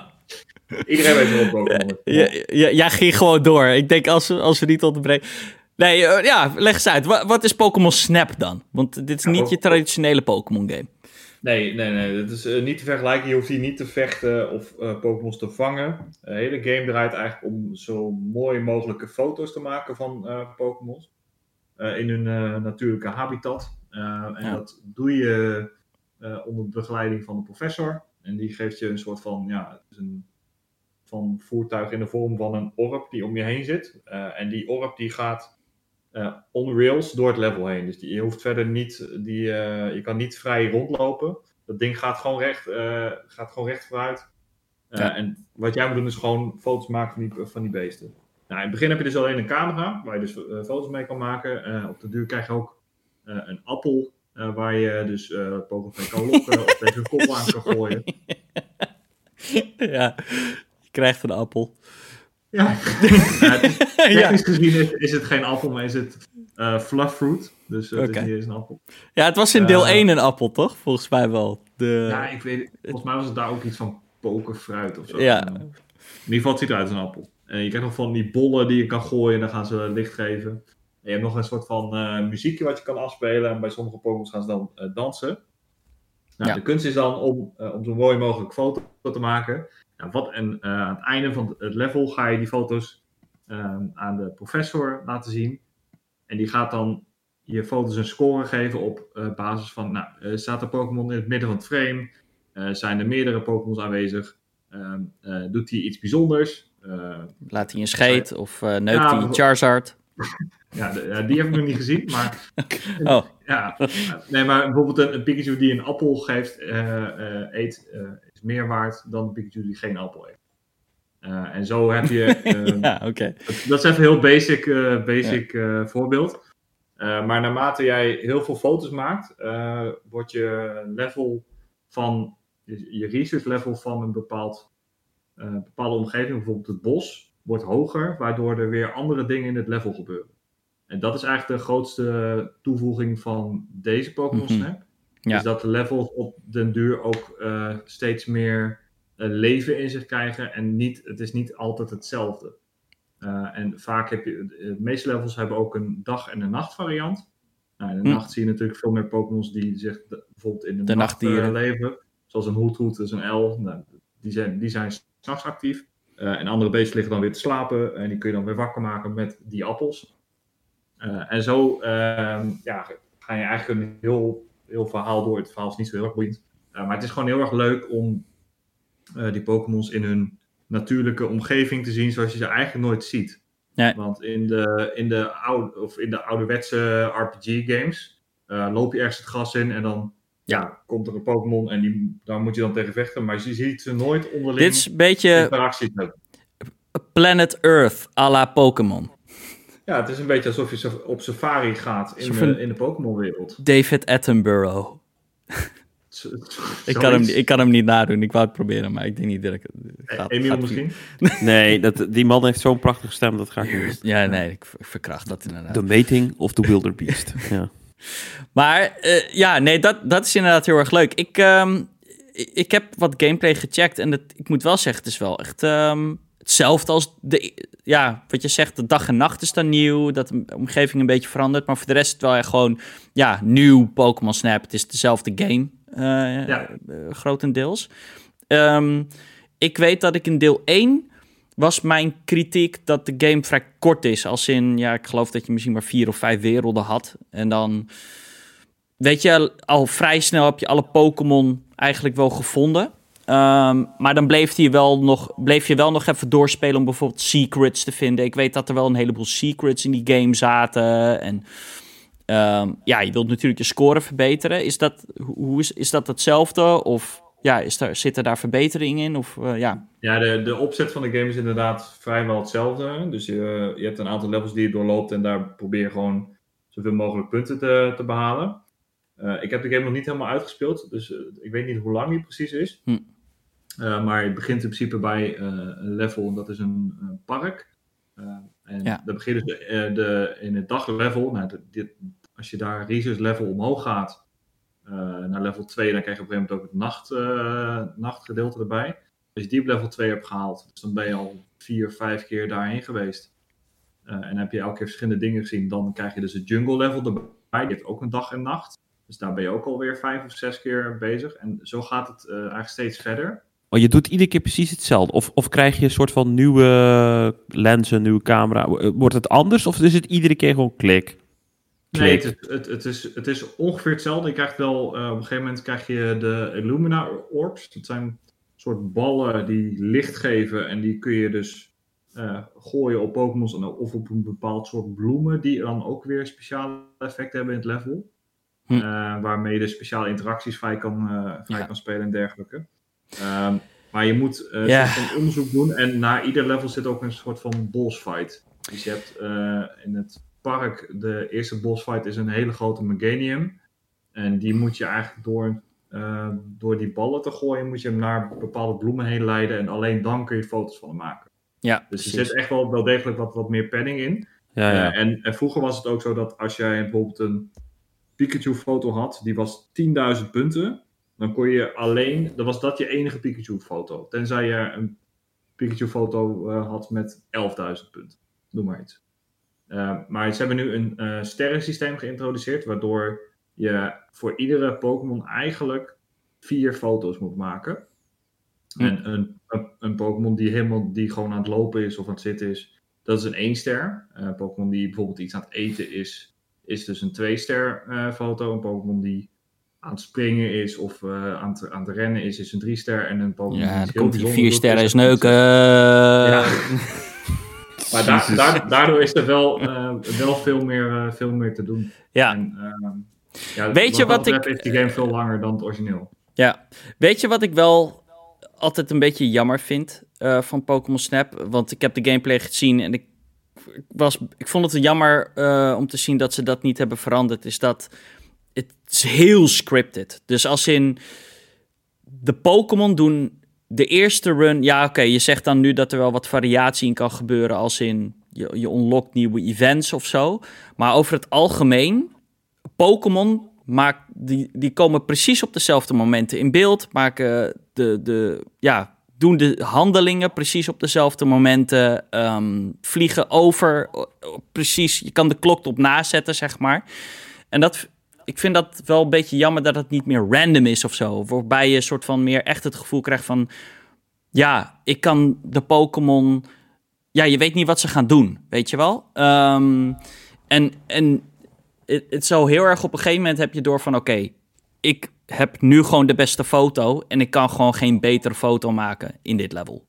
Speaker 3: Iedereen weet wel wat Pokémon is.
Speaker 1: Ja, ja, jij ging gewoon door. Ik denk als we, als we niet onderbreken. Nee, eh, ja, leg eens uit. Wa- Wat, is Pokémon Snap dan? Want dit is niet
Speaker 3: ook-
Speaker 1: je traditionele Pokémon game.
Speaker 3: Nee, nee, nee. Dat is eh, niet te vergelijken. Je hoeft hier niet te vechten of eh Pokémons te vangen. De hele game draait eigenlijk om zo mooi mogelijke foto's te maken van Pokémons. eh, in hun natuurlijke habitat. En
Speaker 1: Ja.
Speaker 3: dat doe je onder begeleiding van een professor. En die geeft je een soort van, ja, het is een van voertuig in de vorm van een orb die om je heen zit. Eh, en die orb die gaat eh, on rails door het level heen. Dus die, je hoeft verder niet, die, eh, je kan niet vrij rondlopen. Dat ding gaat gewoon recht, gaat gewoon recht vooruit.
Speaker 1: Ja.
Speaker 3: En wat jij moet doen is gewoon foto's maken van die, van die beesten. Nou, in het begin heb je dus alleen een camera waar je dus foto's mee kan maken. Op de duur krijg je ook een appel waar je dus eh Pokémon mee kan lokken of tegen een kop aan kan gooien.
Speaker 1: ja, krijgt een appel.
Speaker 3: Ja, Ja, technisch gezien is, is het geen appel, maar is het eh fluff fruit. Dus eh, het is niet eens een appel.
Speaker 1: ja, het was in deel
Speaker 3: Eh,
Speaker 1: 1 een appel, toch? Volgens mij wel. De...
Speaker 3: Ja, ik weet Volgens mij was het daar ook iets van pokerfruit of zo.
Speaker 1: Ja.
Speaker 3: In ieder geval, het ziet eruit als een appel. En je krijgt nog van die bollen die je kan gooien en dan gaan ze licht geven. En je hebt nog een soort van eh, muziekje wat je kan afspelen. En bij sommige Pokémon gaan ze dan eh, dansen. Nou,
Speaker 1: Ja.
Speaker 3: De kunst is dan om, eh, om zo mooi mogelijk foto te maken. Nou, wat, en eh, aan het einde van het level ga je die foto's ehm, aan de professor laten zien. En die gaat dan je foto's een score geven op eh, basis van, nou, staat de Pokémon in het midden van het frame? Eh, zijn er meerdere Pokémons aanwezig? Ehm, eh, doet hij iets bijzonders?
Speaker 1: Laat hij een scheet of neukt
Speaker 3: Ja,
Speaker 1: hij
Speaker 3: we-
Speaker 1: Charizard?
Speaker 3: ja, de- ja, die heb ik nog niet gezien, maar
Speaker 1: Oh,
Speaker 3: ja, nee, maar bijvoorbeeld een, een Pikachu die een appel geeft, eet, is meer waard dan een Pikachu die geen appel eet. Eh, en zo heb je, eh,
Speaker 1: ja, oké.
Speaker 3: dat, dat is even een heel basic, eh, basic eh, voorbeeld. Maar naarmate jij heel veel foto's maakt, wordt je level van, je, research level van een bepaald, bepaalde omgeving, bijvoorbeeld het bos, wordt hoger, waardoor er weer andere dingen in het level gebeuren. En dat is eigenlijk de grootste toevoeging van deze Pokémon
Speaker 1: Mhm.
Speaker 3: Snap.
Speaker 1: Ja.
Speaker 3: Is dat de levels op den duur ook eh, steeds meer eh, leven in zich krijgen en niet, het is niet altijd hetzelfde. Eh, en vaak heb je, de meeste levels hebben ook een dag- en een nacht variant. Nou, in de
Speaker 1: Hm.
Speaker 3: nacht zie je natuurlijk veel meer Pokémons die zich bijvoorbeeld in de,
Speaker 1: De
Speaker 3: nacht leven. Zoals een hoedhoed, dus een el. Nou, die zijn, die zijn s'nachts actief. En andere beesten liggen dan weer te slapen. En die kun je dan weer wakker maken met die appels. En zo ehm, ja, ga je eigenlijk een heel, heel verhaal door. Het verhaal is niet zo heel erg boeiend. Eh, maar het is gewoon heel erg leuk om eh, die Pokémons in hun natuurlijke omgeving te zien zoals je ze eigenlijk nooit ziet.
Speaker 1: Nee.
Speaker 3: Want in de, in de, oude, of in de ouderwetse RPG-games eh, loop je ergens het gras in en dan ja. komt er een Pokémon en die, daar moet je dan tegen vechten. Maar je ziet ze nooit onderling
Speaker 1: Dit is een beetje
Speaker 3: interacties hebben.
Speaker 1: Planet Earth à la Pokémon.
Speaker 3: Ja, het is een beetje alsof je op safari gaat in de, in de Pokémon-wereld.
Speaker 1: David Attenborough. Ik kan, hem, ik kan hem niet nadoen. Ik wou het proberen, maar ik denk niet dat ik... het gaat,
Speaker 3: Emiel
Speaker 1: gaat-
Speaker 3: misschien?
Speaker 2: Nee, dat, die man heeft zo'n prachtige stem, dat ga ik niet doen.
Speaker 1: Ja, nee, ik ver- verkracht dat inderdaad.
Speaker 2: The Mating of the Wilderbeest. ja.
Speaker 1: Maar eh, ja, nee, dat, dat is inderdaad heel erg leuk. Ik, ehm, ik- heb wat gameplay gecheckt en het, ik moet wel zeggen, het is wel echt ehm, hetzelfde als de, ja, wat je zegt, de dag en nacht is dan nieuw, dat de omgeving een beetje verandert, maar voor de rest is het wel echt gewoon, ja, nieuw Pokémon Snap. Het is dezelfde game, eh,
Speaker 3: Ja.
Speaker 1: eh, grotendeels. Ehm, ik weet dat ik in deel 1 was mijn kritiek dat de game vrij kort is. Als in, ja, ik geloof dat je misschien maar vier of vijf werelden had. En dan, weet je, al vrij snel heb je alle Pokémon eigenlijk wel gevonden. Ehm, maar dan bleef, die wel nog, bleef je wel nog even doorspelen om bijvoorbeeld secrets te vinden. Ik weet dat er wel een heleboel secrets in die game zaten. En ehm, ja, je wilt natuurlijk je score verbeteren. Is dat, hoe is, is dat hetzelfde? Of ja, is daar, zitten daar verbeteringen in? Of eh, ja,
Speaker 3: Ja, de, de opzet van de game is inderdaad vrijwel hetzelfde. Dus je, je hebt een aantal levels die je doorloopt en daar probeer je gewoon zoveel mogelijk punten te, te behalen. Eh, ik heb de game nog niet helemaal uitgespeeld, dus eh, ik weet niet hoe lang die precies is.
Speaker 1: Hm.
Speaker 3: Eh, maar je begint in principe bij eh, een level, en dat is een, een park. Eh, en
Speaker 1: Ja.
Speaker 3: dan begin je dus de, in het daglevel. Nou, de- dit, als je daar research level omhoog gaat, naar level 2, dan krijg je op een gegeven moment ook het nacht, nachtgedeelte erbij. Als je die op level 2 hebt gehaald, dus dan ben je al vier, vijf keer daarheen geweest. En heb je elke keer verschillende dingen gezien, dan krijg je dus het jungle level erbij. Die heeft ook een dag en nacht. Dus daar ben je ook alweer vijf of zes keer bezig. En zo gaat het eigenlijk steeds verder.
Speaker 2: Maar je doet iedere keer precies hetzelfde. Of, of krijg je een soort van nieuwe lenzen, nieuwe camera. Wordt het anders of is het iedere keer gewoon klik?
Speaker 3: Nee, het, is- het, het, is, het is ongeveer hetzelfde. Je krijgt wel, eh, op een gegeven moment krijg je de Illumina Orbs. Dat zijn soort ballen die licht geven. En die kun je dus eh, gooien op Pokémons of op een bepaald soort bloemen. Die dan ook weer speciale effecten hebben in het level.
Speaker 1: Hm.
Speaker 3: Eh, waarmee je dus speciale interacties vrij kan, eh, vrij
Speaker 1: Ja.
Speaker 3: kan spelen en dergelijke. Ehm, maar je moet een
Speaker 1: Ja.
Speaker 3: soort van onderzoek doen. En na ieder level zit ook een soort van boss fight. Dus je hebt eh, in het park, de eerste boss fight is een hele grote Meganium. En die moet je eigenlijk door, eh, door die ballen te gooien, moet je hem naar bepaalde bloemen heen leiden. En alleen dan kun je foto's van hem maken.
Speaker 1: ja
Speaker 3: Dus er
Speaker 1: precies.
Speaker 3: zit echt wel, wel degelijk wat, wat meer padding in.
Speaker 2: Ja, ja.
Speaker 3: En, en vroeger was het ook zo dat als jij bijvoorbeeld een Pikachu-foto had, die was 10.000 punten, dan kon je alleen, dan was dat je enige Pikachu-foto. Tenzij je een Pikachu-foto eh, had met 11.000 punten. Noem maar iets. Eh, maar ze hebben nu een eh sterrensysteem geïntroduceerd, waardoor je voor iedere Pokémon eigenlijk vier foto's moet maken.
Speaker 1: Hm.
Speaker 3: En een, een, een Pokémon die helemaal die gewoon aan het lopen is of aan het zitten is, dat is een 1 ster. Een Pokémon die bijvoorbeeld iets aan het eten is, is dus een 2 ster foto. Een Pokémon die aan het springen is of uh, aan, het, aan het rennen is, is een drie ster. En een Pokémon
Speaker 1: ja, dan komt die vier sterren is neuken. Ja.
Speaker 3: maar da da daardoor is er wel, uh, wel veel, meer, uh, veel meer te doen.
Speaker 1: Ja.
Speaker 3: En,
Speaker 1: ja Weet je wat ik...
Speaker 3: is die game veel langer dan het origineel.
Speaker 1: Ja. Weet je wat ik wel altijd een beetje jammer vind van Pokémon Snap? Want ik heb de gameplay gezien en ik was, ik vond het jammer om te zien dat ze dat niet hebben veranderd. Is dat het is heel scripted. Dus als in de Pokémon doen de eerste run. Ja, oké, je zegt dan nu dat er wel wat variatie in kan gebeuren. Als in je, je unlockt nieuwe events of zo. Maar over het algemeen, Pokémon maakt, die, die komen precies op dezelfde momenten in beeld. Maken de, de, ja, doen de handelingen precies op dezelfde momenten. Ehm, vliegen over precies. Je kan de klok op nazetten, zeg maar. En dat, ik vind dat wel een beetje jammer dat het niet meer random is of zo. Waarbij je een soort van meer echt het gevoel krijgt van... Ja, ik kan de Pokémon... Ja, je weet niet wat ze gaan doen, weet je wel? Um, en en het, het zo heel erg op een gegeven moment heb je door van... Oké, ik heb nu gewoon de beste foto en ik kan gewoon geen betere foto maken in dit level.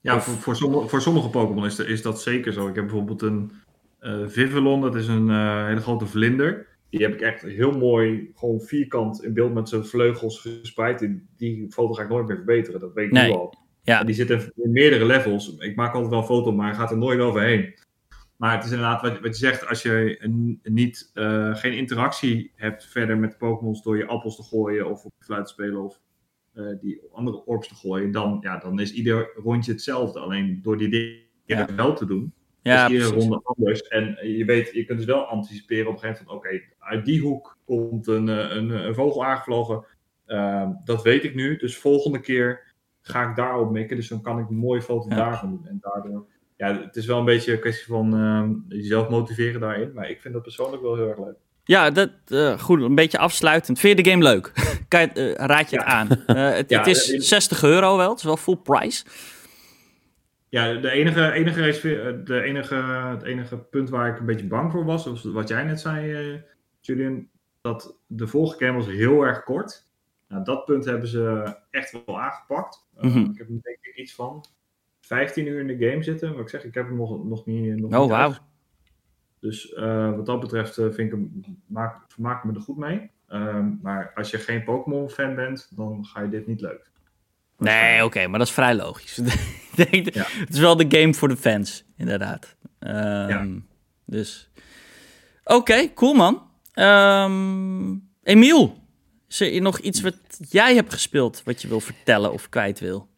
Speaker 3: Ja, voor, voor, sommige, voor sommige Pokémon is, is dat zeker zo. Ik heb bijvoorbeeld een uh, Vivillon, dat is een uh, hele grote vlinder. Die heb ik echt heel mooi, gewoon vierkant in beeld met zijn vleugels gespreid. Die, foto ga ik nooit meer verbeteren, dat weet ik nu al.
Speaker 1: Ja.
Speaker 3: En die zit in, meerdere levels. Ik maak altijd wel een foto, maar hij gaat er nooit overheen. Maar het is inderdaad wat, wat je zegt, als je een, niet, uh, geen interactie hebt verder met Pokémons door je appels te gooien of op fluit te spelen of uh, die andere orbs te gooien, dan, ja, dan is ieder rondje hetzelfde. Alleen door die dingen ja. wel te doen,
Speaker 1: ja,
Speaker 3: iedere ronde anders. En je weet, je kunt dus wel anticiperen op een gegeven moment van, oké, uit die hoek komt een, eh, een, een vogel aangevlogen. Uh, dat weet ik nu, dus volgende keer ga ik daarop mikken. Dus dan kan ik een mooie foto ja. daarvan doen. En daardoor ja, het is wel een beetje een kwestie van uh, jezelf motiveren daarin. Maar ik vind dat persoonlijk wel heel erg leuk.
Speaker 1: Ja, dat, uh, goed, een beetje afsluitend. Vind je de game leuk? Raad je het aan? het, ja, het, is 60 euro wel, het is wel full price.
Speaker 3: Ja, de enige, enige, de enige, het enige punt waar ik een beetje bang voor was, was wat jij net zei, Julian, dat de vorige game was heel erg kort. Nou, dat punt hebben ze echt wel aangepakt.
Speaker 1: Mm -hmm.
Speaker 3: Ik heb er denk ik iets van 15 uur in de game zitten. Maar ik zeg, ik heb hem nog, nog niet. Nog
Speaker 1: oh, wauw.
Speaker 3: Dus uh, wat dat betreft vind ik hem, maak, vermaak me er goed mee. Um, maar als je geen Pokémon-fan bent, dan ga je dit niet leuk.
Speaker 1: Nee, oké, okay, maar dat is vrij logisch. ik denk, ja. Het is wel de game voor de fans, inderdaad. Um, ja. Dus. Oké, okay, cool man. Um, Emiel, is er nog iets wat jij hebt gespeeld wat je wil vertellen of kwijt wil?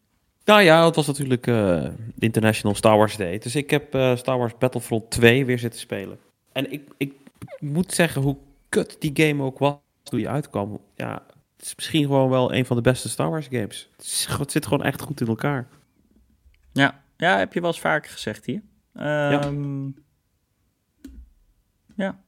Speaker 2: Nou ja, het was natuurlijk uh, International Star Wars Day. Dus ik heb uh, Star Wars Battlefront 2 weer zitten spelen. En ik, ik moet zeggen, hoe kut die game ook was toen die uitkwam. Ja, het is misschien gewoon wel een van de beste Star Wars games. Het, is, het zit gewoon echt goed in elkaar.
Speaker 1: Ja, ja heb je wel eens vaker gezegd hier. Um, ja. ja.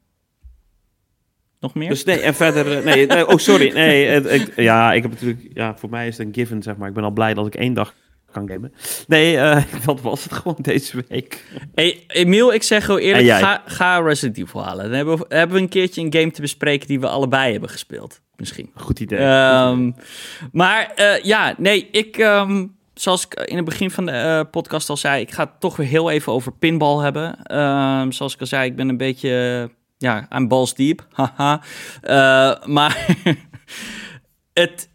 Speaker 1: Nog meer?
Speaker 2: Dus nee, en verder... Nee, nee oh, sorry. Nee, het, ik, ja, ik heb natuurlijk... Ja, voor mij is het een given, zeg maar. Ik ben al blij dat ik één dag kan gamen. Nee, uh, dat was het gewoon deze week.
Speaker 1: Hey, Emiel, ik zeg gewoon eerlijk, ga, ga Resident Evil halen. Dan hebben we, hebben we een keertje een game te bespreken die we allebei hebben gespeeld. Misschien.
Speaker 2: Goed idee.
Speaker 1: Um, maar uh, ja, nee, ik... Um, zoals ik in het begin van de uh, podcast al zei, ik ga het toch weer heel even over pinball hebben. Um, zoals ik al zei, ik ben een beetje... ja, I'm balls deep. Haha. uh, maar het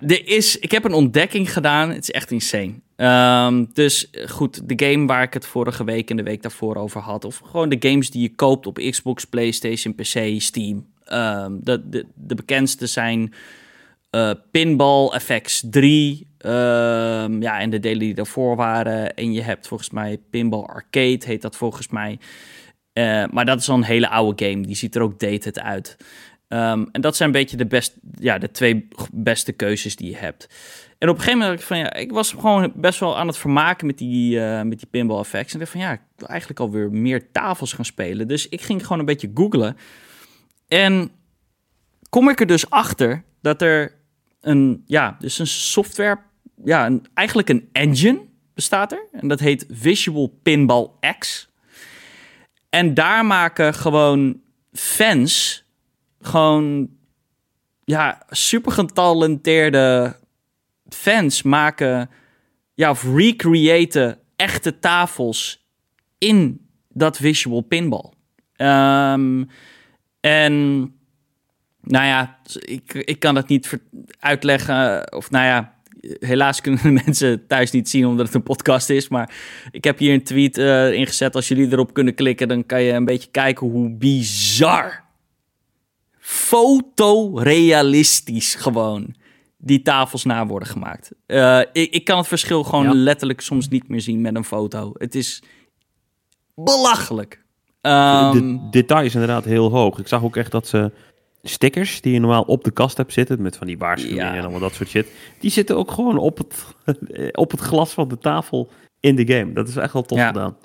Speaker 1: er is, ik heb een ontdekking gedaan. Het is echt insane. Um, dus goed, de game waar ik het vorige week en de week daarvoor over had. Of gewoon de games die je koopt op Xbox, PlayStation, PC, Steam. Um, de, de, de bekendste zijn uh, Pinball FX 3. Um, ja, en de delen die daarvoor waren. En je hebt volgens mij Pinball Arcade, heet dat volgens mij. Uh, maar dat is al een hele oude game. Die ziet er ook dated uit. Um, en dat zijn een beetje de, best, ja, de twee beste keuzes die je hebt. En op een gegeven moment van ja, ik was gewoon best wel aan het vermaken met die, uh, met die pinball effects. En dacht van ja, ik wil eigenlijk alweer meer tafels gaan spelen. Dus ik ging gewoon een beetje googlen. En kom ik er dus achter dat er een, ja, dus een software, ja, een, eigenlijk een engine bestaat er. En dat heet Visual Pinball X. En daar maken gewoon fans gewoon ja, super getalenteerde fans maken, ja, of recreëten echte tafels in dat visual pinball. Ehm, en nou ja, ik, ik kan het niet uitleggen. Of nou ja, helaas kunnen de mensen thuis niet zien omdat het een podcast is. Maar ik heb hier een tweet uh, ingezet. Als jullie erop kunnen klikken, dan kan je een beetje kijken hoe bizar. Fotorealistisch gewoon die tafels na worden gemaakt. Uh, ik, ik, kan het verschil gewoon letterlijk soms niet meer zien met een foto. Het is belachelijk.
Speaker 2: Um, de detail is inderdaad heel hoog. Ik zag ook echt dat ze stickers die je normaal op de kast hebt zitten, met van die waarschuwingen en allemaal dat soort shit, die zitten ook gewoon op het, op het glas van de tafel in de game. Dat is echt wel tof gedaan.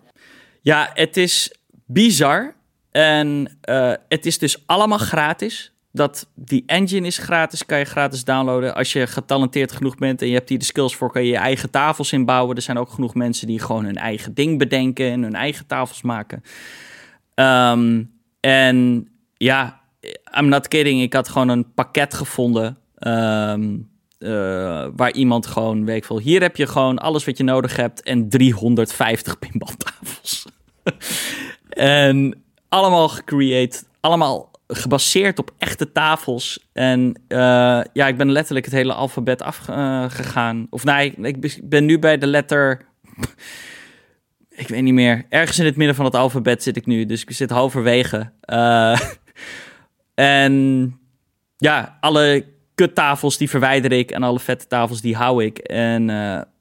Speaker 1: Ja, het is bizar. En uh, het is dus allemaal gratis. Dat die engine is gratis, kan je gratis downloaden. Als je getalenteerd genoeg bent en je hebt hier de skills voor, kan je je eigen tafels inbouwen. Er zijn ook genoeg mensen die gewoon hun eigen ding bedenken en hun eigen tafels maken. Um, en ja, I'm not kidding. Ik had gewoon een pakket gevonden. Um, uh, waar iemand gewoon, weet hier heb je gewoon alles wat je nodig hebt en 350 pinbaltafels. en allemaal gecreëerd, allemaal gebaseerd op echte tafels. En uh, ja, ik ben letterlijk het hele alfabet afgegaan. Uh, of nee, ik ben nu bij de letter. ik weet niet meer. Ergens in het midden van het alfabet zit ik nu. Dus ik zit halverwege. En ja, alle kuttafels die verwijder ik. En alle vette tafels die hou ik. En,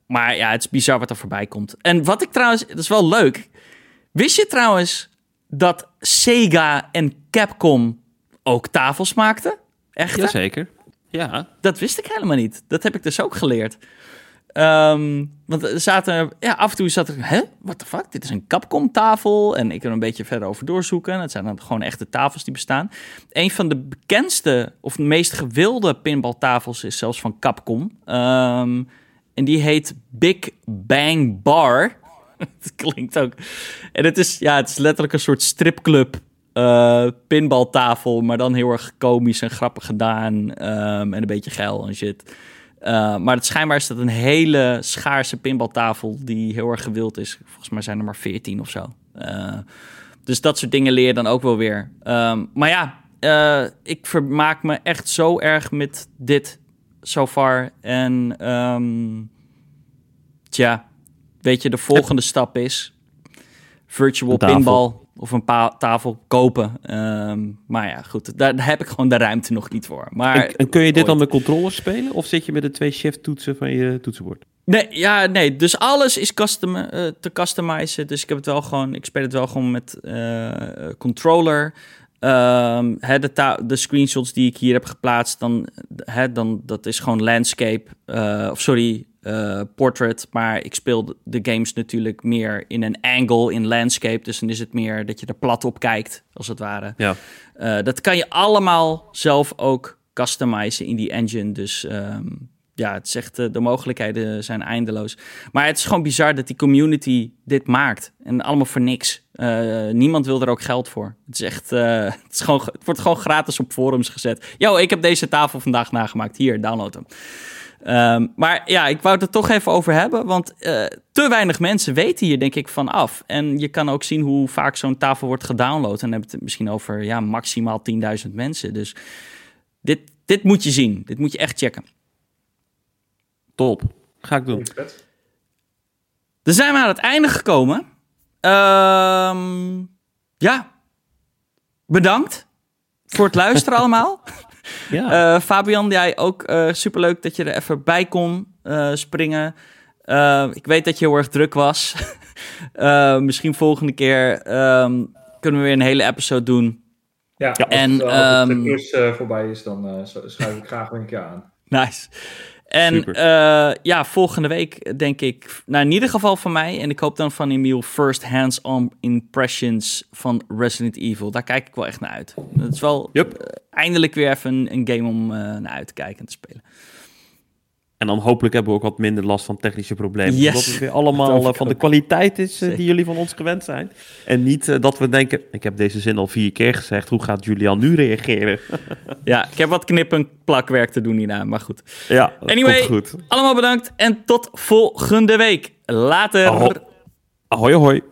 Speaker 1: maar ja, het is bizar wat er voorbij komt. En wat ik trouwens, dat is wel leuk. Wist je trouwens dat Sega en Capcom ook tafels maakten? Echt?
Speaker 2: Jazeker. Ja.
Speaker 1: Dat wist ik helemaal niet. Dat heb ik dus ook geleerd. Um, want er zaten, ja, af en toe zat er, hè, what the fuck, dit is een Capcom-tafel. En ik er een beetje verder over doorzoeken. Het zijn dan gewoon echte tafels die bestaan. Een van de bekendste of meest gewilde pinbaltafels is zelfs van Capcom. Um, en die heet Big Bang Bar. het klinkt ook. En het is, ja, het is letterlijk een soort stripclub uh, pinbaltafel, maar dan heel erg komisch en grappig gedaan. Um, en een beetje geil en shit. Uh, maar het schijnbaar is dat een hele schaarse pinbaltafel die heel erg gewild is. Volgens mij zijn er maar 14 of zo. Uh, dus dat soort dingen leer je dan ook wel weer. Um, maar ja, ik vermaak me echt zo erg met dit so far. En um, tja, weet je, de volgende stap is virtual pinball of een tafel kopen. Um, maar ja, goed, daar, heb ik gewoon de ruimte nog niet voor. Maar,
Speaker 2: en, en kun je dit dan met controllers spelen? Of zit je met de twee shift toetsen van je toetsenbord?
Speaker 1: Nee, ja, nee. Dus alles is custom, uh, te customizen. Dus ik heb het wel gewoon, ik speel het wel gewoon met uh, controller. Um, hè, de, de, screenshots die ik hier heb geplaatst, dan, hè, dan dat is gewoon landscape. Uh, of sorry, uh, portrait. Maar ik speel de games natuurlijk meer in een angle, in landscape. Dus dan is het meer dat je er plat op kijkt, als het ware.
Speaker 2: Ja.
Speaker 1: Uh, dat kan je allemaal zelf ook customizen in die engine. Dus um, ja, het zegt uh, de mogelijkheden zijn eindeloos. Maar het is gewoon bizar dat die community dit maakt. En allemaal voor niks. Uh, niemand wil er ook geld voor. Het is echt, uh, het, is gewoon, het wordt gewoon gratis op forums gezet. Yo, ik heb deze tafel vandaag nagemaakt. Hier, download hem. Um, maar ja, ik wou het er toch even over hebben. Want uh, te weinig mensen weten hier denk ik van af. En je kan ook zien hoe vaak zo'n tafel wordt gedownload. En dan heb je het misschien over ja, maximaal 10.000 mensen. Dus dit, dit moet je zien. Dit moet je echt checken.
Speaker 2: Top. Ga ik doen.
Speaker 1: Dan zijn we aan het einde gekomen. Um, ja. Bedankt voor het luisteren allemaal. Ja. Uh, Fabian, jij ook uh, superleuk dat je er even bij kon uh, springen. ik weet dat je heel erg druk was. misschien volgende keer um, kunnen we weer een hele episode doen.
Speaker 3: Ja, als, en, het, als um, de klus voorbij is, dan schrijf ik graag een keer aan.
Speaker 1: Nice. En uh, ja, volgende week denk ik, nou in ieder geval van mij, en ik hoop dan van Emiel, first hands-on impressions van Resident Evil. Daar kijk ik wel echt naar uit. Het is wel yep. uh, eindelijk weer even een, een game om uh, naar uit te kijken en te spelen.
Speaker 2: En dan hopelijk hebben we ook wat minder last van technische problemen.
Speaker 1: Yes.
Speaker 2: Zodat het weer
Speaker 1: Dat
Speaker 2: allemaal eh, van de kwaliteit is eh, die jullie van ons gewend zijn. En niet eh, dat we denken, ik heb deze zin al vier keer gezegd, hoe gaat Julian nu reageren?
Speaker 1: Ja, ik heb wat knip- en plakwerk te doen hierna, maar goed.
Speaker 2: ja, dat
Speaker 1: Anyway.
Speaker 2: goed.
Speaker 1: Allemaal bedankt en tot volgende week. Later.
Speaker 2: Aho- Ahoy, ahoy.